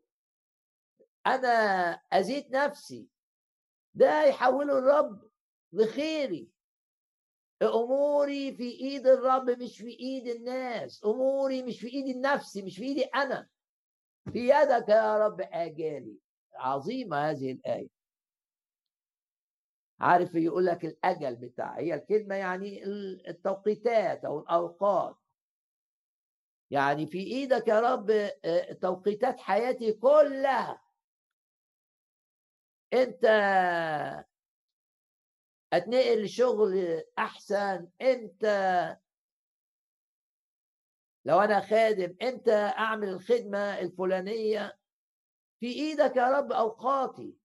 أنا أزيد نفسي. ده يحوله الرب لخيري. أموري في إيد الرب مش في إيد الناس. أموري مش في إيد النفس مش في إيدي أنا. في يدك يا رب آجالي. عظيمة هذه الآية. عارف يقول لك الأجل بتاع هي الكلمة يعني التوقيتات أو الأوقات. يعني في إيدك يا رب آه، توقيتات حياتي كلها. أنت اتنقل لشغل أحسن إمتى لو أنا خادم إمتى أعمل الخدمة الفلانية؟ في إيدك يا رب أوقاتي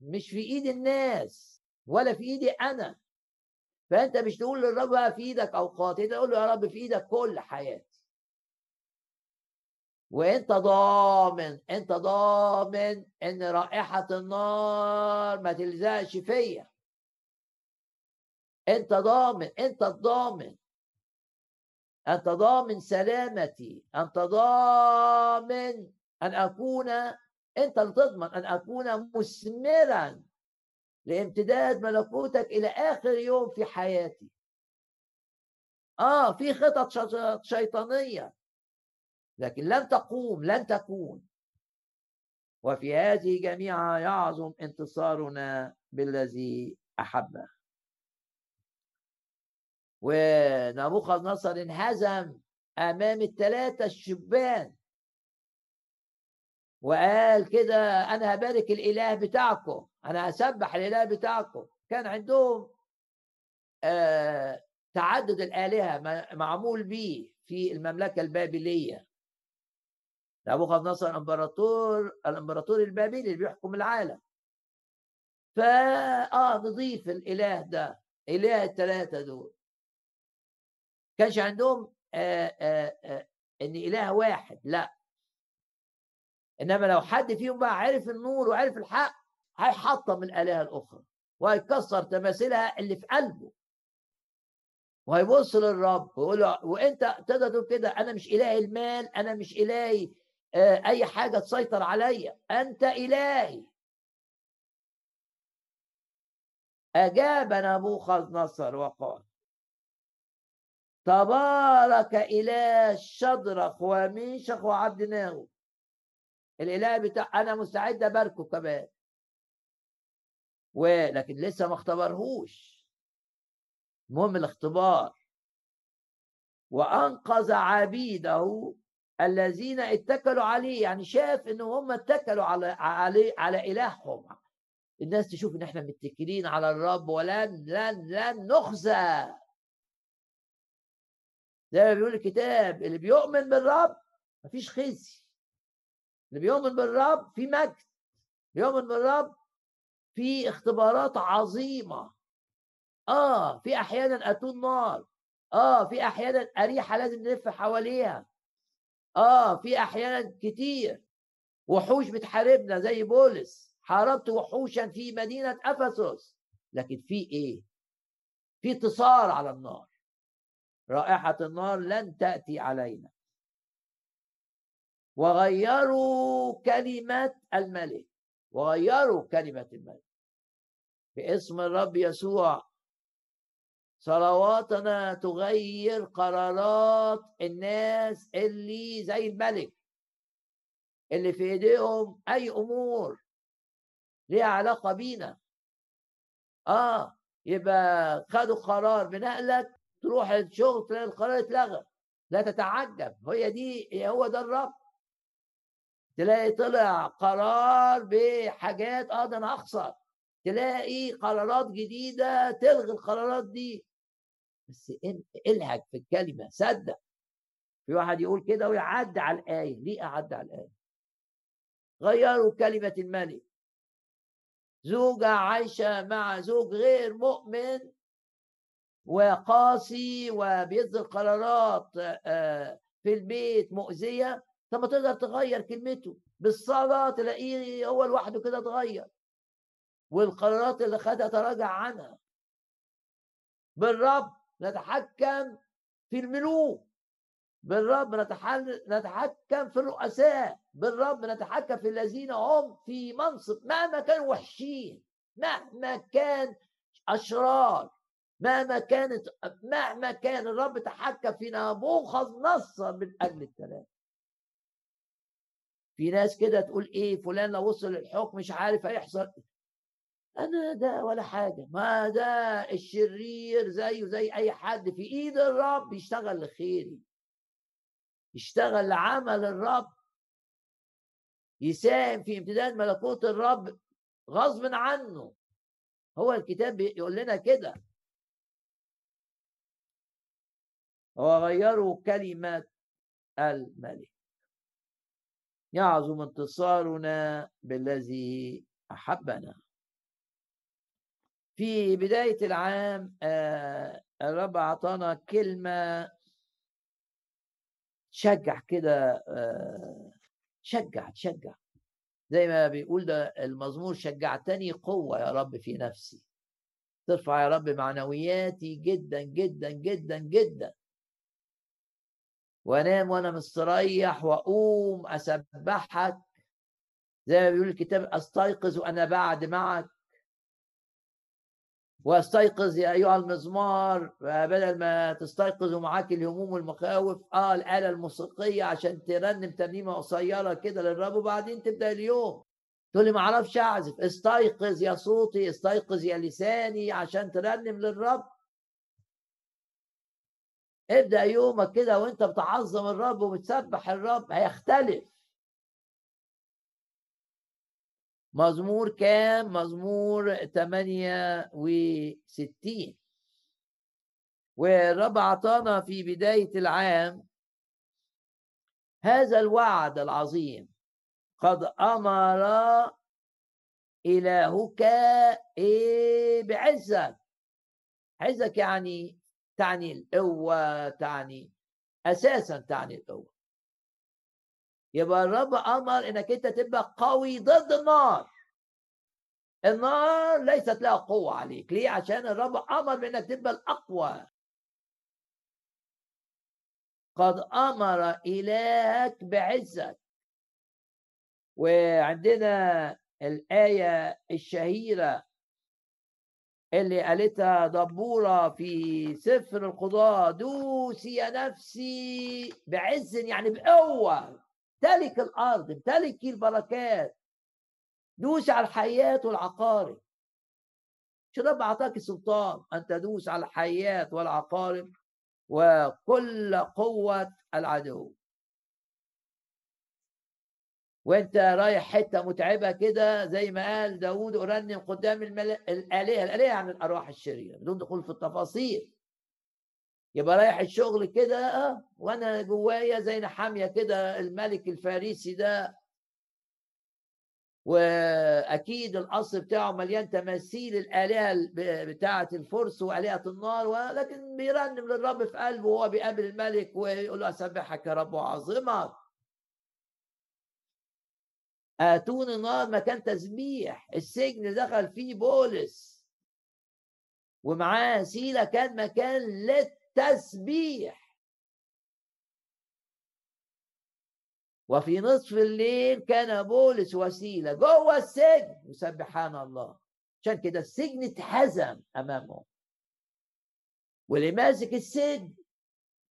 مش في إيد الناس ولا في إيدي أنا. فأنت مش تقول للرب بقى في إيدك اوقات أنت تقول له يا رب في إيدك كل حياتي. وأنت ضامن أنت ضامن إن رائحة النار ما تلزقش فيا. أنت ضامن أنت الضامن أنت ضامن سلامتي أنت ضامن أن أكون أنت اللي تضمن أن أكون مثمرا لامتداد ملكوتك إلى آخر يوم في حياتي. آه في خطط شيطانية. لكن لن تقوم لن تكون. وفي هذه جميعها يعظم انتصارنا بالذي أحبه. ونبوخذ نصر انهزم أمام الثلاثه الشبان. وقال كده أنا هبارك الإله بتاعكم أنا هسبح الإله بتاعكم. كان عندهم آه تعدد الآلهة معمول به في المملكة البابلية. نبوخذ نصر الامبراطور الإمبراطور البابلي اللي بيحكم العالم. فا آه نضيف الإله ده إله الثلاثه دول. كانش عندهم آه آه إن إله واحد لأ. إنما لو حد فيهم بقى عرف النور وعرف الحق هيحطم الآلهة الأخرى وهيكسر تماثيلها اللي في قلبه. وهيبص للرب ويقول له وإنت تقدر تقول كده؟ أنا مش إله المال أنا مش إلهي أي حاجة تسيطر عليا. أنت إلهي. أجاب نبوخذ نصر وقال تبارك اله شدرخ وميشخ وعبد ناغو. الإله بتاع أنا مستعد أباركه كمان. ولكن لسه ما اختبرهوش. المهم الاختبار. وأنقذ عبيده الذين اتكلوا عليه. يعني شاف إن هم اتكلوا على عليه على إلههم. الناس تشوف إن إحنا متكلين على الرب ولن لن لن نخزى. زي ما بيقول الكتاب اللي بيؤمن بالرب مفيش خزي. اللي بيؤمن بالرب في مجد. بيؤمن بالرب في اختبارات عظيمة. آه في أحيانا أتون نار. آه في أحيانا أريحة لازم نلف حواليها. آه في أحيانا كتير. وحوش بتحاربنا زي بولس. حاربت وحوشا في مدينة أفسس. لكن في إيه؟ في انتصار على النار. رائحة النار لن تأتي علينا. وغيروا كلمة الملك. وغيروا كلمة الملك. باسم الرب يسوع. صلواتنا تغير قرارات الناس اللي زي الملك. اللي في ايديهم أي أمور ليها علاقة بينا. آه يبقى خدوا قرار بنقلك تروح الشغل تلاقي القرار اتلغى لا تتعجب. هي دي هو ده الرب تلاقي طلع قرار بحاجات آه ده أنا أخسر. تلاقي قرارات جديدة تلغي القرارات دي. بس الهج في الكلمة صدق. في واحد يقول كده ويعدي على الآية. ليه أعدي على الآية؟ غيروا كلمة الملك. زوجة عايشة مع زوج غير مؤمن وقاسي وبيصدر قرارات آه، في البيت مؤذية طب ما تقدر تغير كلمته. بالصلاة تلاقيه هو لوحده كده اتغير. والقرارات اللي خدها تراجع عنها. بالرب نتحكم في الملوك. بالرب نتحكم في الرؤساء. بالرب نتحكم في الذين هم في منصب مهما كانوا وحشين مهما كان أشرار. مهما كانت مهما كان الرب تحكم في نبوخذ نصر من أجل الكلام. في ناس كده تقول إيه فلان لو وصل للحكم مش عارف هيحصل. أنا ده ولا حاجة. ما ده الشرير زيه زي أي حد. في إيد الرب يشتغل لخيري. يشتغل لعمل الرب. يساهم في امتداد ملكوت الرب غصب عنه. هو الكتاب بيقول لنا كده. وغيروا كلمة الملك. يعظم انتصارنا بالذي أحبنا. في بداية العام آه، الرب أعطانا كلمة شجع كده آه، شجع تشجع زي ما بيقول ده المزمور شجعتني قوة يا رب في نفسي. ترفع يا رب معنوياتي جدا جدا جدا جدا. وانام وأنا مستريح وأقوم أسبحك. زي ما بيقول الكتاب أستيقظ وأنا بعد معك. وأستيقظ يا أيها المزمار بدل ما تستيقظ ومعاك الهموم والمخاوف آه الآلة الموسيقية عشان ترنم ترنيمة قصيرة كده للرب وبعدين تبدأ اليوم. تقول لي ما أعرفش أعزف. استيقظ يا صوتي استيقظ يا لساني عشان ترنم للرب. ابدأ يومك كده وانت بتعظم الرب وبتسبح الرب هيختلف. مزمور كام؟ مزمور 68 والرب أعطانا في بداية العام هذا الوعد العظيم. قد أمر إلهك إيه بعزك. عزك يعني تعني القوة تعني أساسا تعني القوة. يبقى الرب أمر إنك أنت تبقى قوي ضد النار. النار ليست لها قوة عليك. ليه؟ عشان الرب أمر بإنك تبقى الأقوى. قد أمر إلهك بعزك. وعندنا الآية الشهيرة اللي قالتها دبورة في سفر القضاء دوسي يا نفسي بعز يعني بقوة. امتلك الأرض امتلكي البركات. دوس على الحيات والعقارب. مش رب أعطاك السلطان؟ ان تدوس على الحيات والعقارب وكل قوة العدو. وانت رايح حتة متعبة كده زي ما قال داوود ارنم قدام الآلهة الآلهة يعني الأرواح الشريرة بدون دخول في التفاصيل. يبقى رايح الشغل كده آه وأنا جوايا زي نحامية كده الملك الفارسي ده. وأكيد القصر بتاعه مليان تماثيل الآلهة بتاعة الفرس وآلهة النار ولكن بيرنم للرب في قلبه وهو بيقابل الملك ويقول له أسبحك يا رب وعظمك أتون النار مكان تسبيح. السجن دخل فيه بولس. ومعاه سيله كان مكان لت تسبيح وفي نصف الليل كان بولس وسيله جوه السجن. يسبحان الله. عشان كده السجن اتهزم أمامهم. واللي ماسك السجن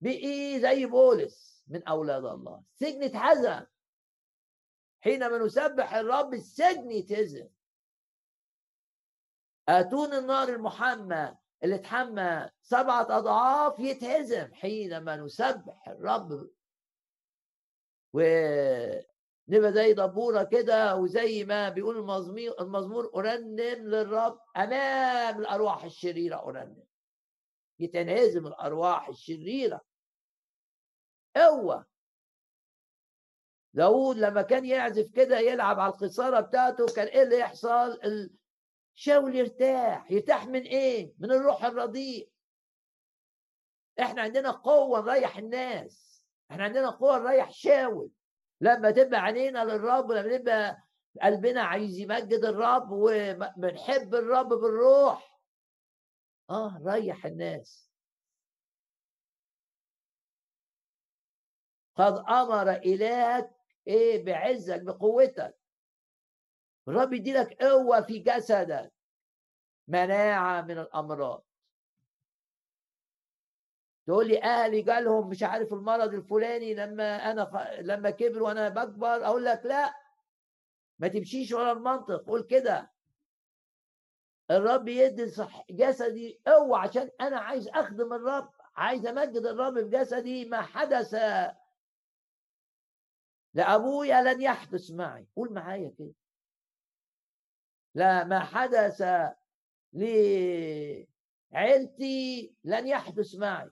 بقي زي بولس من أولاد الله. السجن اتهزم. حينما نسبح الرب السجن يتهزم. آتون النار المحمى اللي اتحمى سبعة أضعاف يتهزم حينما نسبح الرب. ونبقى زي دبورة كده وزي ما بيقول المزمور المزمور أرنم للرب أمام الأرواح الشريرة أرنم. يتنهزم الأرواح الشريرة. قوة داود لما كان يعزف كده يلعب على القصارة بتاعته كان إيه اللي يحصل؟ شاول يرتاح. يرتاح من إيه؟ من الروح الرديء. إحنا عندنا قوة نريح الناس. إحنا عندنا قوة نريح شاول. لما تبقى عينينا للرب ولما نبقى قلبنا عايز يمجد الرب وبنحب الرب بالروح. آه ريح الناس. قد أمر إلهك إيه بعزك بقوتك. الرب يديلك قوة في جسدك. مناعة من الأمراض. تقول لي أهلي جالهم مش عارف المرض الفلاني لما أنا ف... لما كبر وأنا بكبر أقول لك لأ. ما تمشيش ورا المنطق قول كده. الرب يدي صح جسدي قوة عشان أنا عايز أخدم الرب عايز أمجد الرب بجسدي ما حدث. لأبويا لن يحدث معي. قول معايا كده. لا ما حدث لعيلتي لن يحدث معي.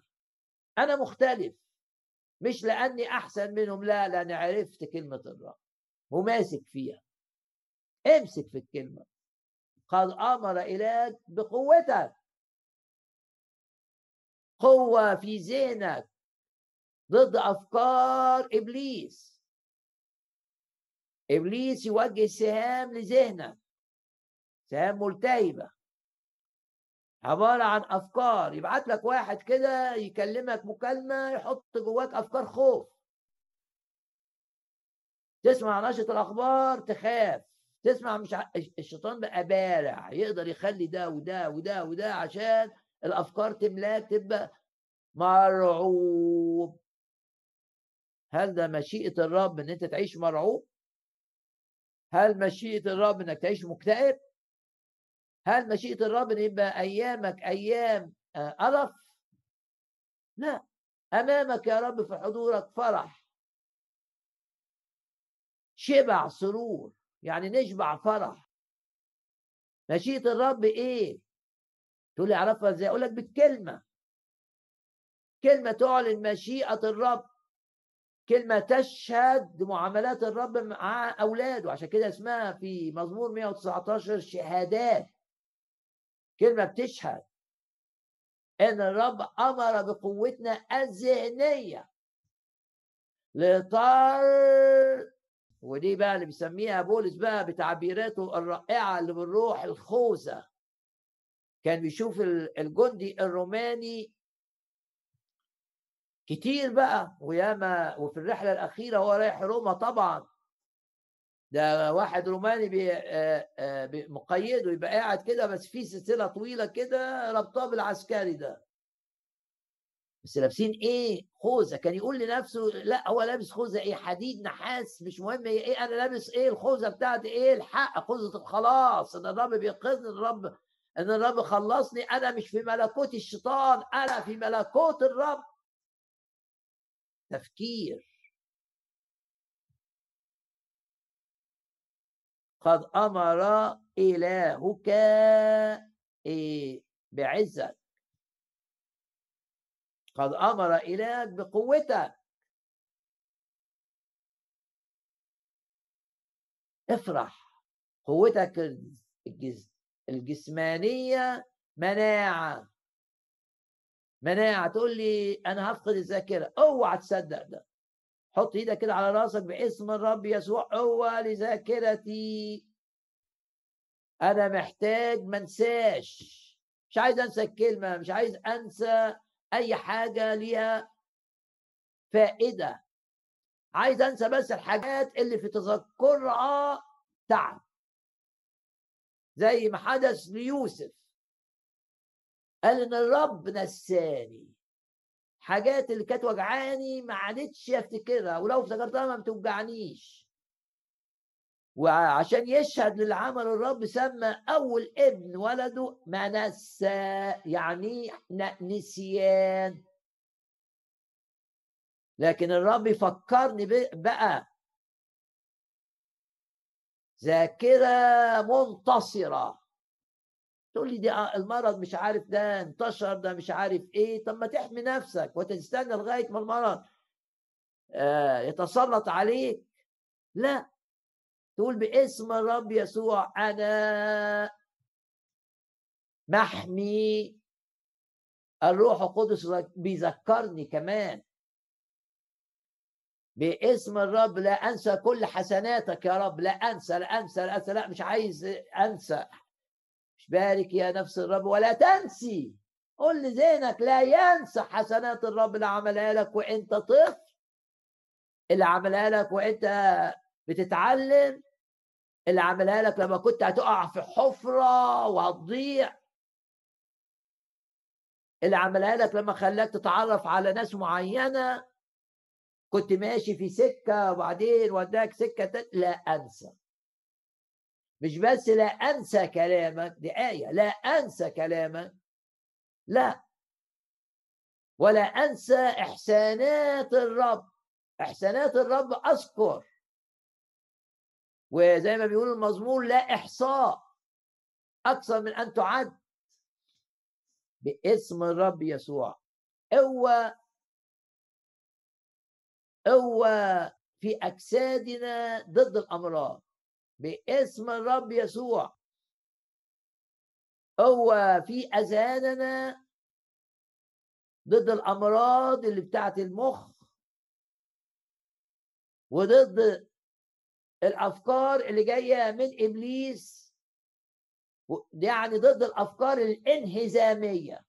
أنا مختلف. مش لأني أحسن منهم لا لأن عرفت كلمة الرب وماسك فيها. امسك في الكلمة. قد أمر إليك بقوتك. قوة في ذهنك ضد أفكار إبليس. إبليس يوجه سهام لذهنك سهام ملتهبة. عبارة عن أفكار يبعت لك واحد كده يكلمك مكالمة يحط جواك أفكار خوف. تسمع نشرة الأخبار تخاف تسمع مش ع... الشيطان بقى بارع يقدر يخلي ده وده وده وده عشان الأفكار تملاك تبقى مرعوب. هل ده مشيئة الرب إن أنت تعيش مرعوب؟ هل مشيئة الرب إنك تعيش مكتئب؟ هل مشيئة الرب إن يبقى أيامك أيام قرف؟ آه، لا. أمامك يا رب في حضورك فرح. شبع سرور يعني نشبع فرح. مشيئة الرب إيه؟ تقول لي أعرفها إزاي؟ أقول لك بالكلمة. كلمة تعلن مشيئة الرب. كلمة تشهد معاملات الرب مع أولاده. عشان كده اسمها في مزمور 119 شهادات. كلمة بتشهد إن الرب أمر بقوتنا الذهنية. لطار ودي بقى اللي بيسميها بولس بقى بتعبيراته الرائعة اللي بالروح الخوذة. كان بيشوف الجندي الروماني كتير بقى وياما وفي الرحلة الأخيرة هو رايح روما طبعا. ده واحد روماني بي آه، آه، مقيده يبقى قاعد كده بس في سلسلة طويلة كده ربطاه بالعسكري ده. بس لابسين إيه؟ خوذة. كان يقول لنفسه لا هو لابس خوذة إيه؟ حديد نحاس مش مهم إيه أنا لابس إيه؟ الخوذة بتاعتي إيه؟ الحق خوذة الخلاص إن الرب بينقذني الرب إن الرب خلصني أنا مش في ملكوت الشيطان أنا في ملكوت الرب. تفكير قد أمر إلهك إيه بعزك. قد أمر إلهك بقوتك. افرح. قوتك الجسمانية مناعة. مناعة تقول لي أنا هفقد الذاكرة. أوعى تصدق ده. حط إيدك كده على راسك باسم الرب يسوع. هو لذاكرتي. أنا محتاج ما انساش. مش عايز أنسى الكلمة مش عايز أنسى أي حاجة ليها فائدة. عايز أنسى بس الحاجات اللي في تذكرها تعب. زي ما حدث ليوسف. قال إن الرب نساني. حاجات اللي كانت وجعاني ما عادتش أفتكرها ولو افتكرتها ما بتوجعنيش. وعشان يشهد للعمل الرب سمى أول ابن ولده منسى يعني نسيان. لكن الرب يفكرني بقى. ذاكرة منتصرة. تقول لي دي المرض مش عارف ده انتشر ده مش عارف إيه. طب ما تحمي نفسك وتستنى لغاية ما المرض آه، يتسلط عليك. لا. تقول باسم الرب يسوع أنا محمي. الروح القدس بيذكرني كمان. باسم الرب لا أنسى كل حسناتك يا رب. لا أنسى لا أنسى لا أنسى لا مش عايز أنسى. بارك يا نفس الرب ولا تنسي. قل لذهنك لا ينسى حسنات الرب اللي عملها لك وانت طفل. اللي عملها لك وانت بتتعلم. اللي عملها لك لما كنت هتقع في حفرة وهتضيع. اللي عملها لك لما خلاك تتعرف على ناس معينة. كنت ماشي في سكة وبعدين وداك سكة لا أنسى. مش بس لا أنسى كلامك دي آية لا أنسى كلامك لا. ولا أنسى إحسانات الرب إحسانات الرب أذكر. وزي ما بيقول المزمور لا إحصاء أكثر من أن تعد. باسم الرب يسوع. قوة قوة في أجسادنا ضد الأمراض. باسم الرب يسوع. قوة في أذهاننا ضد الأمراض اللي بتاعت المخ وضد الأفكار اللي جاية من إبليس يعني ضد الأفكار الانهزامية.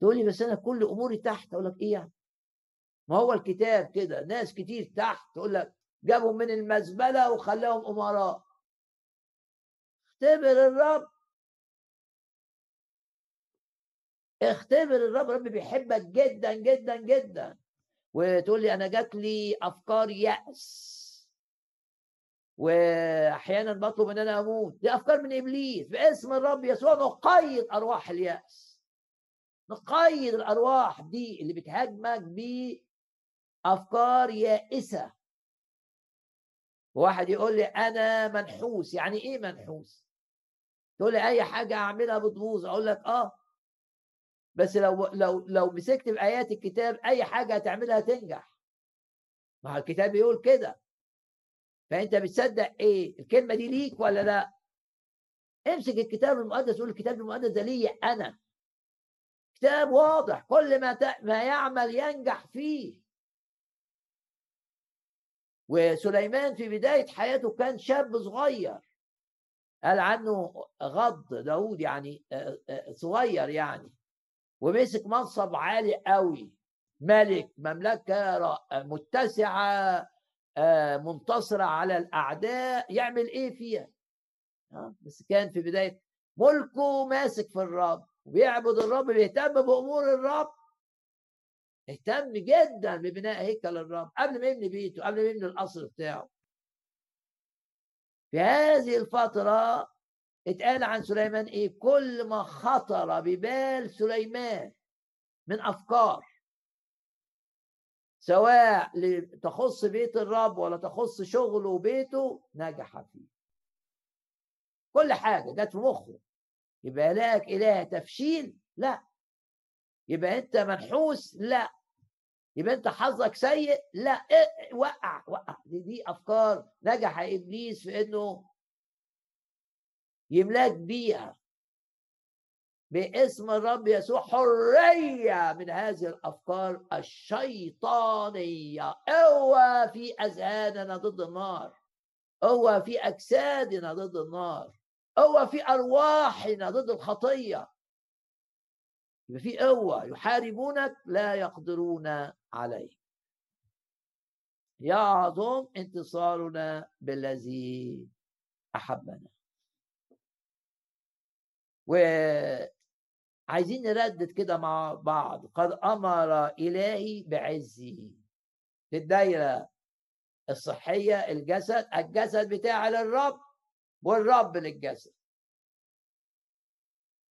تقول لي بس أنا كل أموري تحت؟ أقول لك إيه يعني؟ ما هو الكتاب كده؟ ناس كتير تحت تقول لك جابهم من المزبلة وخلاهم أمراء. اختبر الرب. اختبر الرب. الرب بيحبك جدا جدا جدا. وتقول لي أنا جات لي أفكار يأس. واحيانا بطلب إن أنا أموت. دي أفكار من إبليس. باسم الرب يسوع نقيد أرواح اليأس. نقيد الأرواح دي اللي بتهاجمك بافكار يائسة. واحد يقول لي أنا منحوس يعني إيه منحوس؟ تقول لي أي حاجة أعملها بتبوظ أقول لك آه. بس لو لو لو مسكت بايات الكتاب أي حاجة هتعملها تنجح. ما الكتاب بيقول كده. فأنت بتصدق إيه؟ الكلمة دي ليك ولا لأ؟ امسك الكتاب المقدس قول الكتاب المقدس ده ليا أنا. كتاب واضح كل ما ما يعمل ينجح فيه. وسليمان في بداية حياته كان شاب صغير. قال عنه غض داود يعني آه، آه، صغير يعني. ومسك منصب عالي قوي. ملك مملكة متسعة آه، منتصرة على الأعداء. يعمل إيه فيها؟ بس كان في بداية ملكه ماسك في الرب وبيعبد الرب بيهتم بأمور الرب. اهتم جدا ببناء هيكل الرب قبل ما يبني بيته قبل ما يبني القصر بتاعه. في هذه الفترة اتقال عن سليمان إيه؟ كل ما خطر ببال سليمان من أفكار سواء تخص بيت الرب ولا تخص شغله وبيته نجح فيه. كل حاجة جت في مخه. يبقى لك إله تفشيل؟ لا. يبقى أنت منحوس؟ لا. يبقى انت حظك سيء لا إيه وقع وقع. دي, دي أفكار نجح إبليس في إنه يملاك بيها باسم الرب يسوع حرية من هذه الأفكار الشيطانية. قوة في أذهاننا ضد النار قوة في أجسادنا ضد النار قوة في أرواحنا ضد الخطية. يبقى في قوة يحاربونك لا يقدرون عليه يعظم انتصارنا بالذي أحبنا. وعايزين نردد كده مع بعض. قد أمر إلهي بعزه في الدايرة الصحية الجسد الجسد بتاعي للرب والرب للجسد.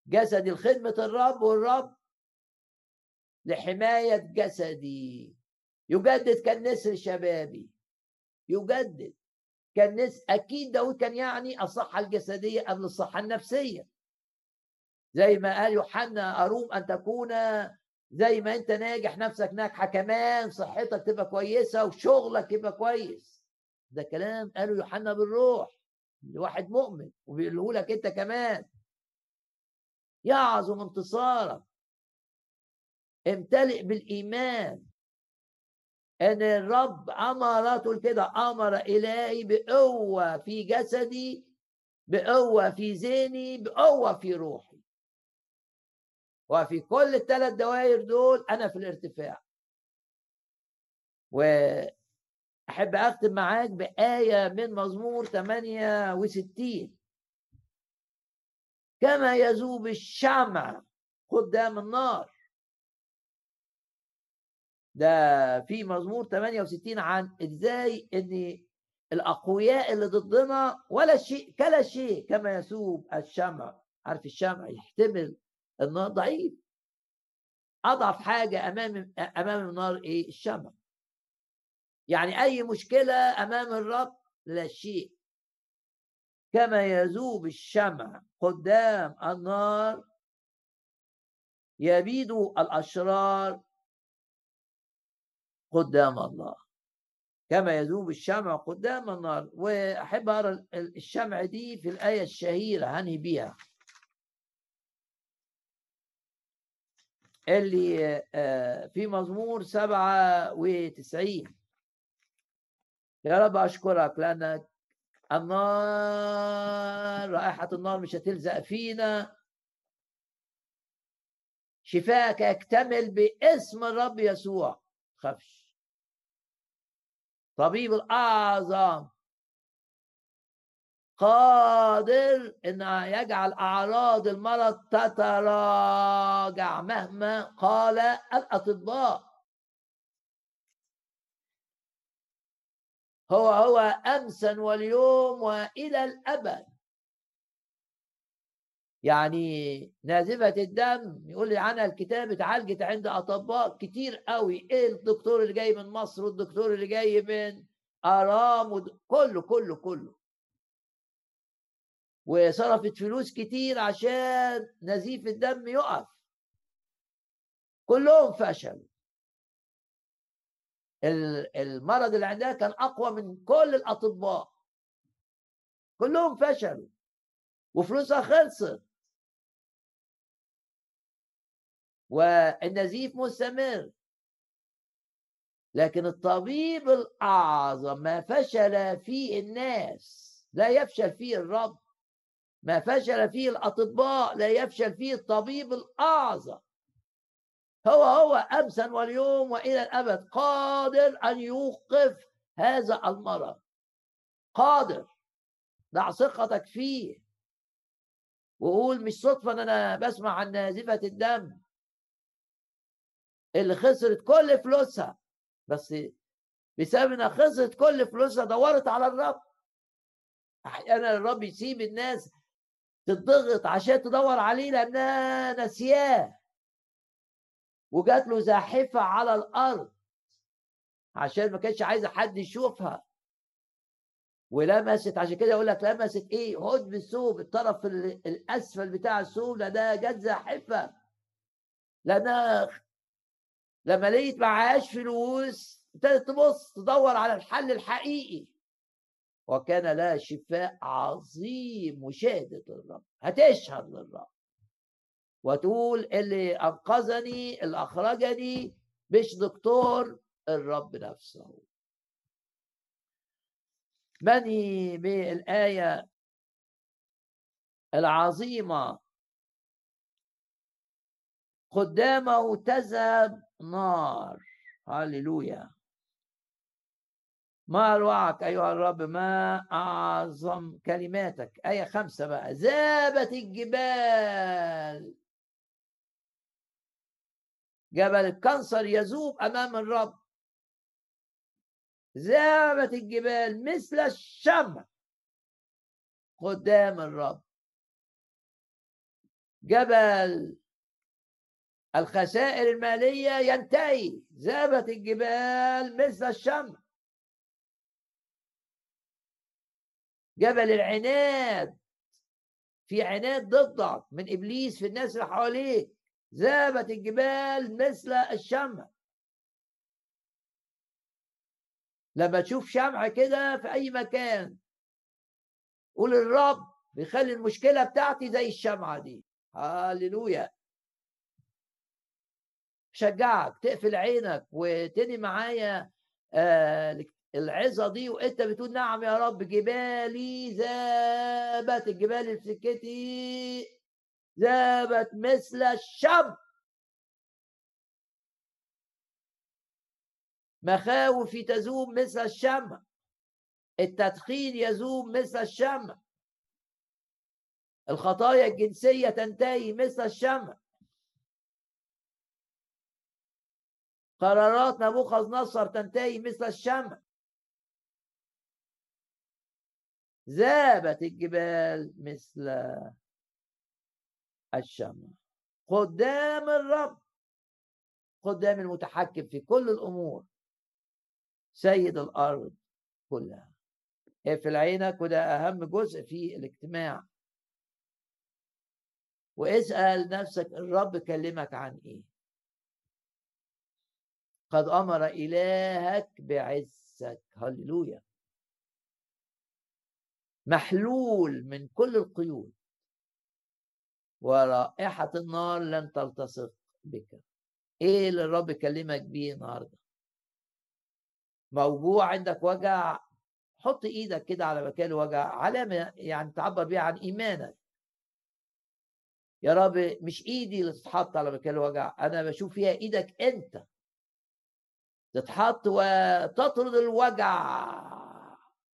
جسدي لخدمة الرب والرب لحماية جسدي. يجدد كالنسر شبابي. يجدد كالنسر. أكيد داود كان يعني الصحة الجسدية قبل الصحة النفسية. زي ما قال يوحنا أروم أن تكون زي ما أنت ناجح نفسك ناجحة كمان صحتك تبقى كويسة وشغلك يبقى كويس. ده كلام قاله يوحنا بالروح. لواحد مؤمن وبيقوله لك أنت كمان. يعظم انتصارك. امتلئ بالإيمان. إن الرب تقول كده أمر إلهي بقوة في جسدي بقوة في ذهني بقوة في روحي. وفي كل الثلاث دوائر دول أنا في الارتفاع. وأحب أختم معاك بآية من مزمور 68 كما يذوب الشمع. قدام النار. ده في مزمور 68 عن إزاي إن الأقوياء اللي ضدنا ولا شيء كلا شيء كما يسوب الشمع. عارف الشمع يحتمل النار ضعيف. أضعف حاجة أمام أمام النار إيه؟ الشمع. يعني أي مشكلة أمام الرب لا شيء. كما يذوب الشمع قدام النار يبيد الأشرار قدام الله. كما يذوب الشمع قدام النار. وأحب اقرا الشمع دي في الآية الشهيرة هنهي بيها. اللي آه، في مزمور سبعة وتسعين. يا رب أشكرك لأنك النار رائحة النار مش هتلزق فينا. شفاءك يكتمل باسم الرب يسوع. خفش. طبيب الأعظم. قادر إن يجعل أعراض المرض تتراجع مهما قال الأطباء. هو هو امسا واليوم وإلى الأبد. يعني نازفة الدم يقول لي عنها الكتاب اتعالجت عند أطباء كتير قوي. إيه الدكتور اللي جاي من مصر والدكتور اللي جاي من آرام ود... كله كله كله. وصرفت فلوس كتير عشان نزيف الدم يقف. كلهم فشلوا. المرض اللي عندها كان أقوى من كل الأطباء. كلهم فشلوا وفلوسها خلصت. والنزيف مستمر. لكن الطبيب الأعظم ما فشل فيه الناس لا يفشل فيه الرب. ما فشل فيه الأطباء لا يفشل فيه الطبيب الأعظم. هو هو أمسا واليوم وإلى الأبد قادر أن يوقف هذا المرض. قادر. ضع ثقتك فيه. وقول مش صدفة أن أنا بسمع عن نازفة الدم. اللي خسرت كل فلوسها. بس بسبب إنها خسرت كل فلوسها دورت على الرب. أحيانا الرب يسيب الناس تضغط عشان تدور عليه لأنها نسياه وجات له زاحفة على الأرض عشان ما كانش عايزه حد يشوفها. ولمست عشان كده يقول لك لمست إيه؟ هد بالثوب الطرف الأسفل بتاع الثوب ده جت زاحفة. لانها لما لقيت معهاش فلوس ابتدت تبص تدور على الحل الحقيقي. وكان لها شفاء عظيم مشاهدة الرب هتشهد للرب. وتقول اللي أنقذني اللي أخرجني مش دكتور الرب نفسه. بني بالآية العظيمة؟ قدامه تذهب نار. هللويا. ما أروعك أيها الرب؟ ما أعظم كلماتك. آية خمسة بقى. ذابت الجبال. جبل الكنصر يذوب أمام الرب. ذهبت الجبال مثل الشمع قدام الرب. جبل الخسائر المالية ينتهي ذهبت الجبال مثل الشمع. جبل العناد في عناد ضدك من إبليس في الناس اللي حواليك. ذهبت الجبال مثل الشمع. لما تشوف شمع كده في أي مكان قول الرب بيخلي المشكلة بتاعتي زي الشمعة دي. هللويا. شجعك تقفل عينك وتني معايا آه العظة دي وانت بتقول نعم يا رب جبالي ذابت الجبال في سكتي. ذابت مثل الشمع مخاوفي تذوب مثل الشمع التدخين يذوب مثل الشمع الخطايا الجنسية تنتهي مثل الشمع قرارات نبوخذ نصر تنتهي مثل الشمع ذابت الجبال مثل الشمع. قدام الرب. قدام المتحكم في كل الأمور. سيد الأرض كلها. اقفل عينك وده أهم جزء في الاجتماع. واسأل نفسك الرب كلمك عن إيه؟ قد أمر إلهك بعزك. هللويا. محلول من كل القيود. ورائحة النار لن تلتصق بك. إيه اللي الرب كلمك بيه النهارده؟ موجوع عندك وجع حط إيدك كده على مكان الوجع علامه يعني تعبر بيها عن إيمانك. يا رب مش إيدي اللي تتحط على مكان الوجع أنا بشوف فيها إيدك أنت. تتحط وتطرد الوجع.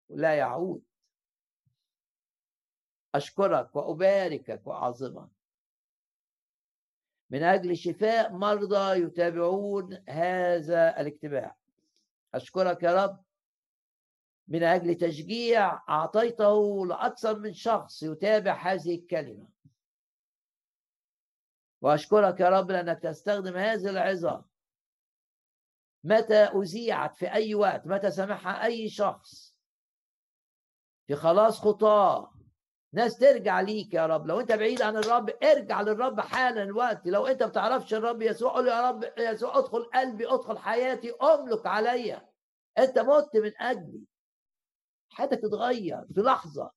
لا يعود. أشكرك وأباركك وأعظمك. من أجل شفاء مرضى يتابعون هذا الاجتماع. أشكرك يا رب. من أجل تشجيع أعطيته لأكثر من شخص يتابع هذه الكلمة. وأشكرك يا رب لأنك تستخدم هذه العظة. متى أذيعت في أي وقت؟ متى سمعها أي شخص؟ في خلاص خطاه. ناس ترجع ليك يا رب. لو انت بعيد عن الرب ارجع للرب حالا الوقت. لو انت بتعرفش الرب يسوع قول يا رب يسوع ادخل قلبي ادخل حياتي املك عليا. انت مت من اجلي. حياتك تتغير في لحظة.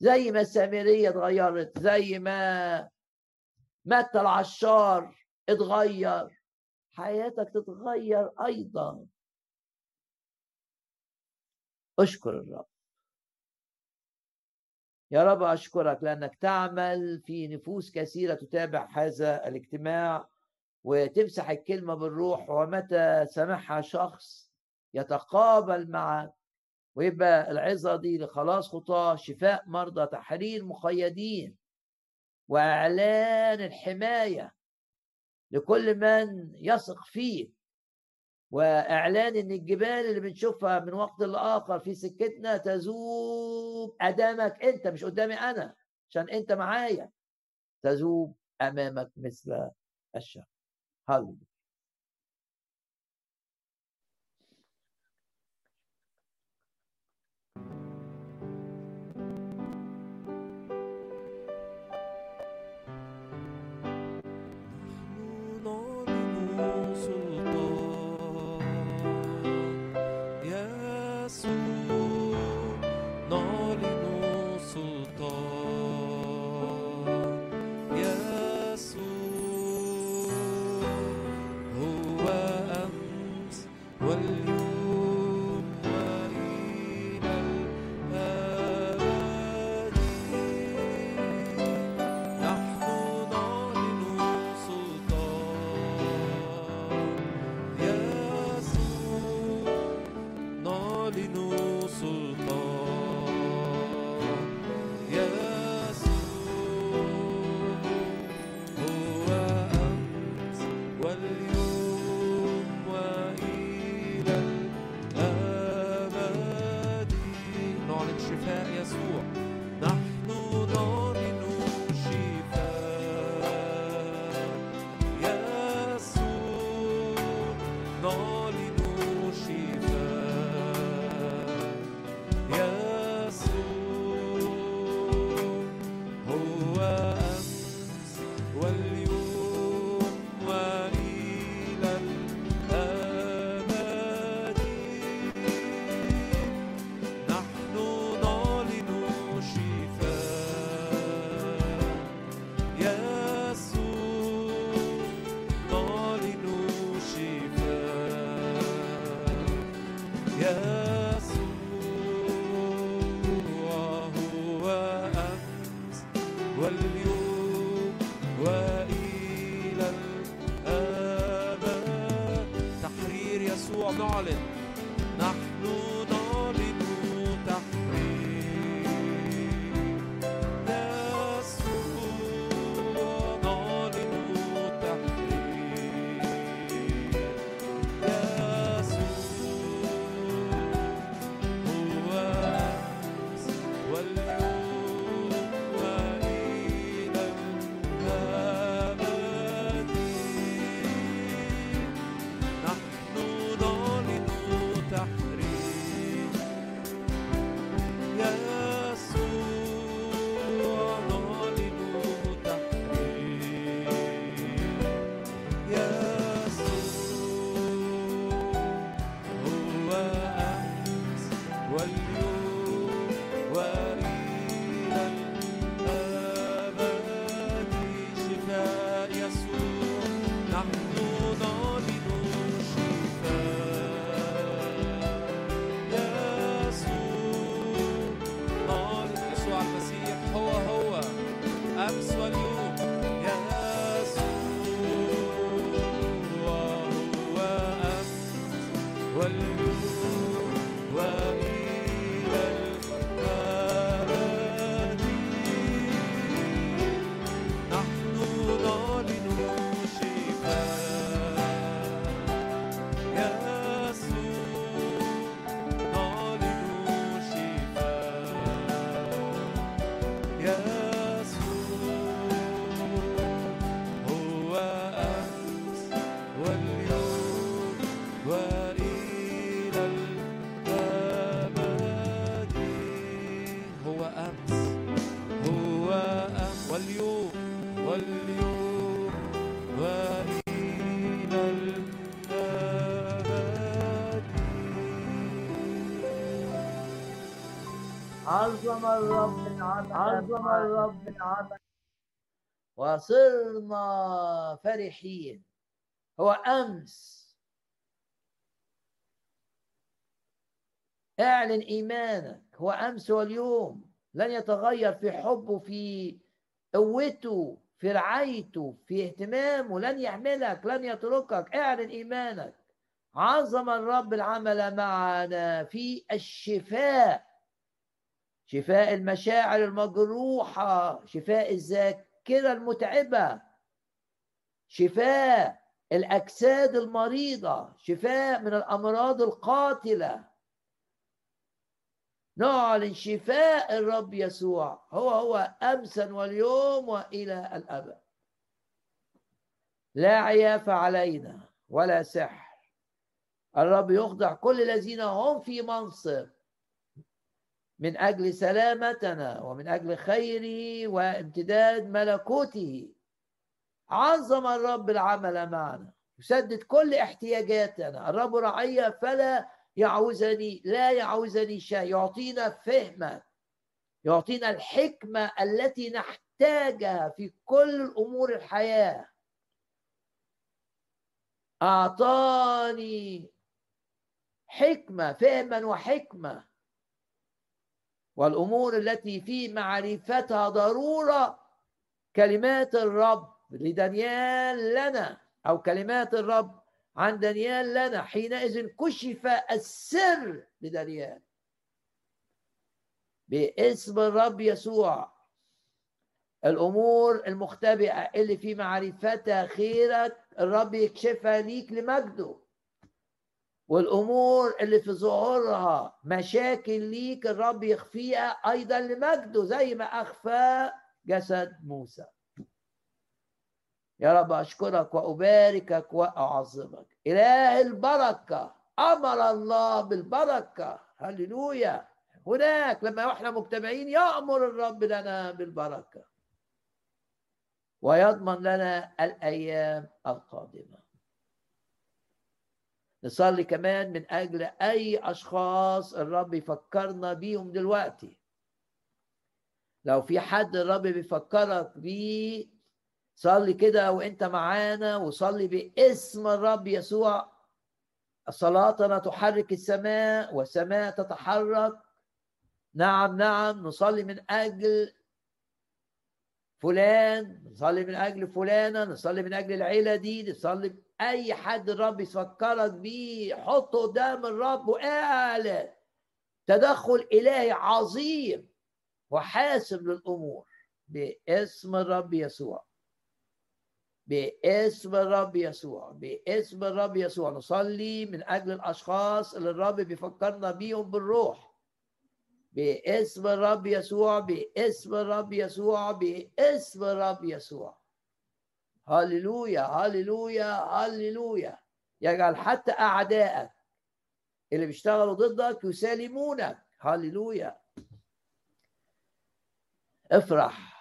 زي ما السامرية اتغيرت زي ما متى العشار اتغير. حياتك تتغير أيضا. أشكر الرب. يا رب أشكرك لأنك تعمل في نفوس كثيرة تتابع هذا الاجتماع وتمسح الكلمة بالروح ومتى سمعها شخص يتقابل معك ويبقى العظة دي لخلاص خطاة شفاء مرضى تحرير مقيدين وإعلان الحماية لكل من يثق فيك. وإعلان إن الجبال اللي بنشوفها من وقت لآخر في سكتنا تذوب امامك أنت مش قدامي أنا عشان أنت معايا. تذوب أمامك مثل الشمس هللويا. واليوم عظم الرب عظم الرب وصرنا فرحين. هو أمس اعلن إيمانك. هو أمس واليوم لن يتغير في حبه في قوته في رعايته في اهتمامه. لن يحملك لن يتركك. اعلن إيمانك. عظم الرب العمل معنا في الشفاء. شفاء المشاعر المجروحة شفاء الذاكرة المتعبة شفاء الأجساد المريضة شفاء من الأمراض القاتلة. نعلن شفاء الرب يسوع هو هو أمسا واليوم وإلى الأبد. لا عياف علينا ولا سحر. الرب يخضع كل الذين هم في منصب. من أجل سلامتنا ومن أجل خيره وامتداد ملكوته. عظم الرب العمل معنا يسدد كل احتياجاتنا. الرب رعية فلا يعوزني لا يعوزني شيء. يعطينا فهما يعطينا الحكمة التي نحتاجها في كل الأمور الحياة. أعطاني حكمة فهما وحكمة. والأمور التي في معرفتها ضرورة. كلمات الرب لدانيال لنا أو كلمات الرب عن دانيال لنا حينئذ كشف السر لدانيال. باسم الرب يسوع. الأمور المختبئة اللي في معرفتها خيرك الرب يكشفها ليك لمجده. والأمور اللي في ظهورها مشاكل ليك الرب يخفيها أيضا لمجده زي ما أخفى جسد موسى. يا رب أشكرك وأباركك وأعظمك. إله البركة أمر الله بالبركة. هللويا. هناك لما إحنا مجتمعين يأمر الرب لنا بالبركة. ويضمن لنا الأيام القادمة. نصلي كمان من أجل أي أشخاص الرب يفكرنا بيهم دلوقتي. لو في حد الرب بيفكرك بيه صلي كده وأنت معانا وصلي باسم الرب يسوع. صلاتنا تحرك السماء والسماء تتحرك. نعم نعم نصلي من أجل فلان نصلي من أجل فلانة نصلي من أجل العيلة دي نصلي أي حد الرب يفكرك بيه حطه قدام الرب واعلن تدخل إلهي عظيم وحاسب للأمور. باسم الرب يسوع. باسم الرب يسوع. باسم الرب يسوع. نصلي من أجل الأشخاص اللي الرب بيفكرنا بيهم بالروح. باسم الرب يسوع باسم الرب يسوع باسم الرب يسوع. هللويا هللويا هللويا. يجعل حتى أعدائك اللي بيشتغلوا ضدك يسالمونك. هللويا. افرح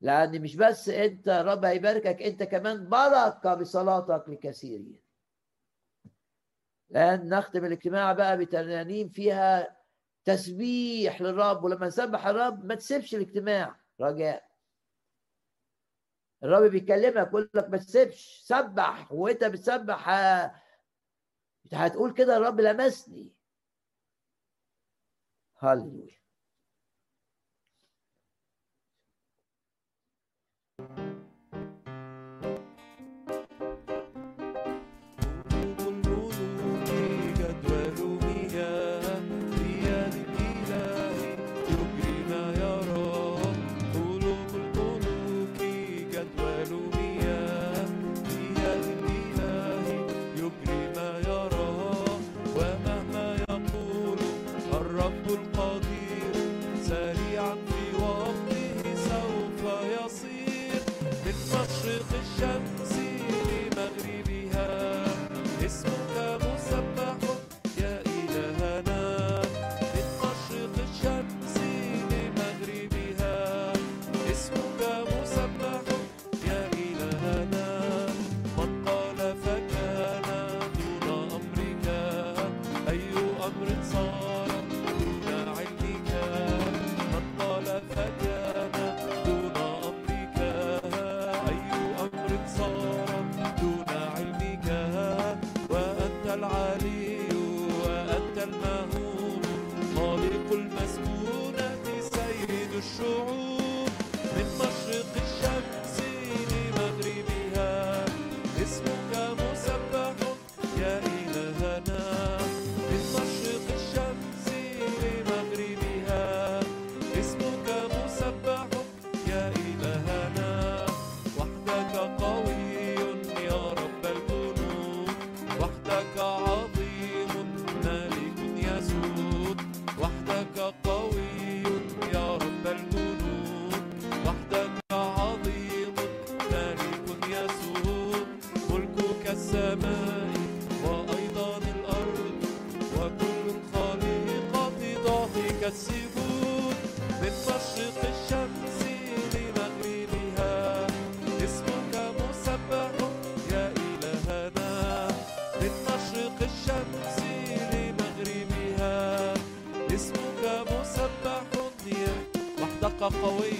لأن مش بس أنت رب هيباركك أنت كمان بركة بصلاتك لكثيرين. لأن نختم الاجتماع بقى بترانيم فيها تسبيح للرب ولما نسبح الرب ما تسيبش الاجتماع. رجاء. الرب بيكلمك يقول لك ما تسيبش. سبح. وانت بتسبح هتقول كده الرب لمسني. هللويا. up away.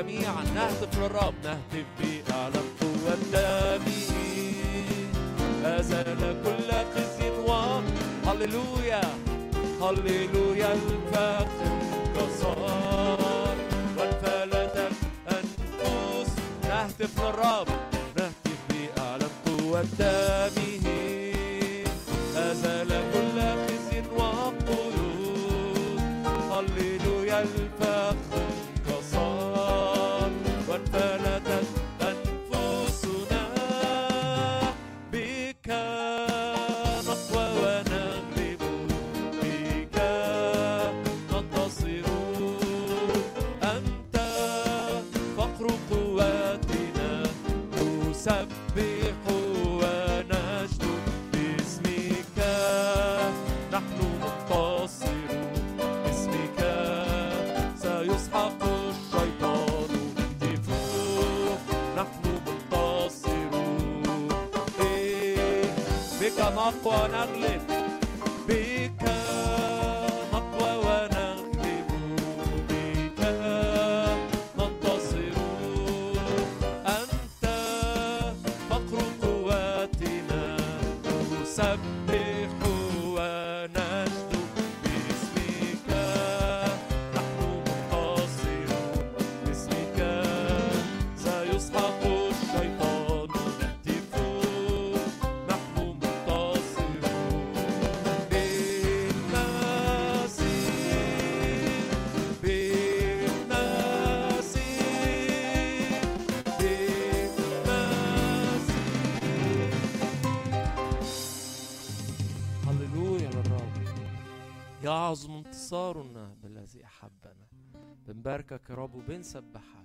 جميعا نهتف للرب نهتف بأعلى قوة دمه أزال كل خزي و هللويا هللويا. أبصارنا بالذي أحبنا. بنباركك يا رب وبنسبحك.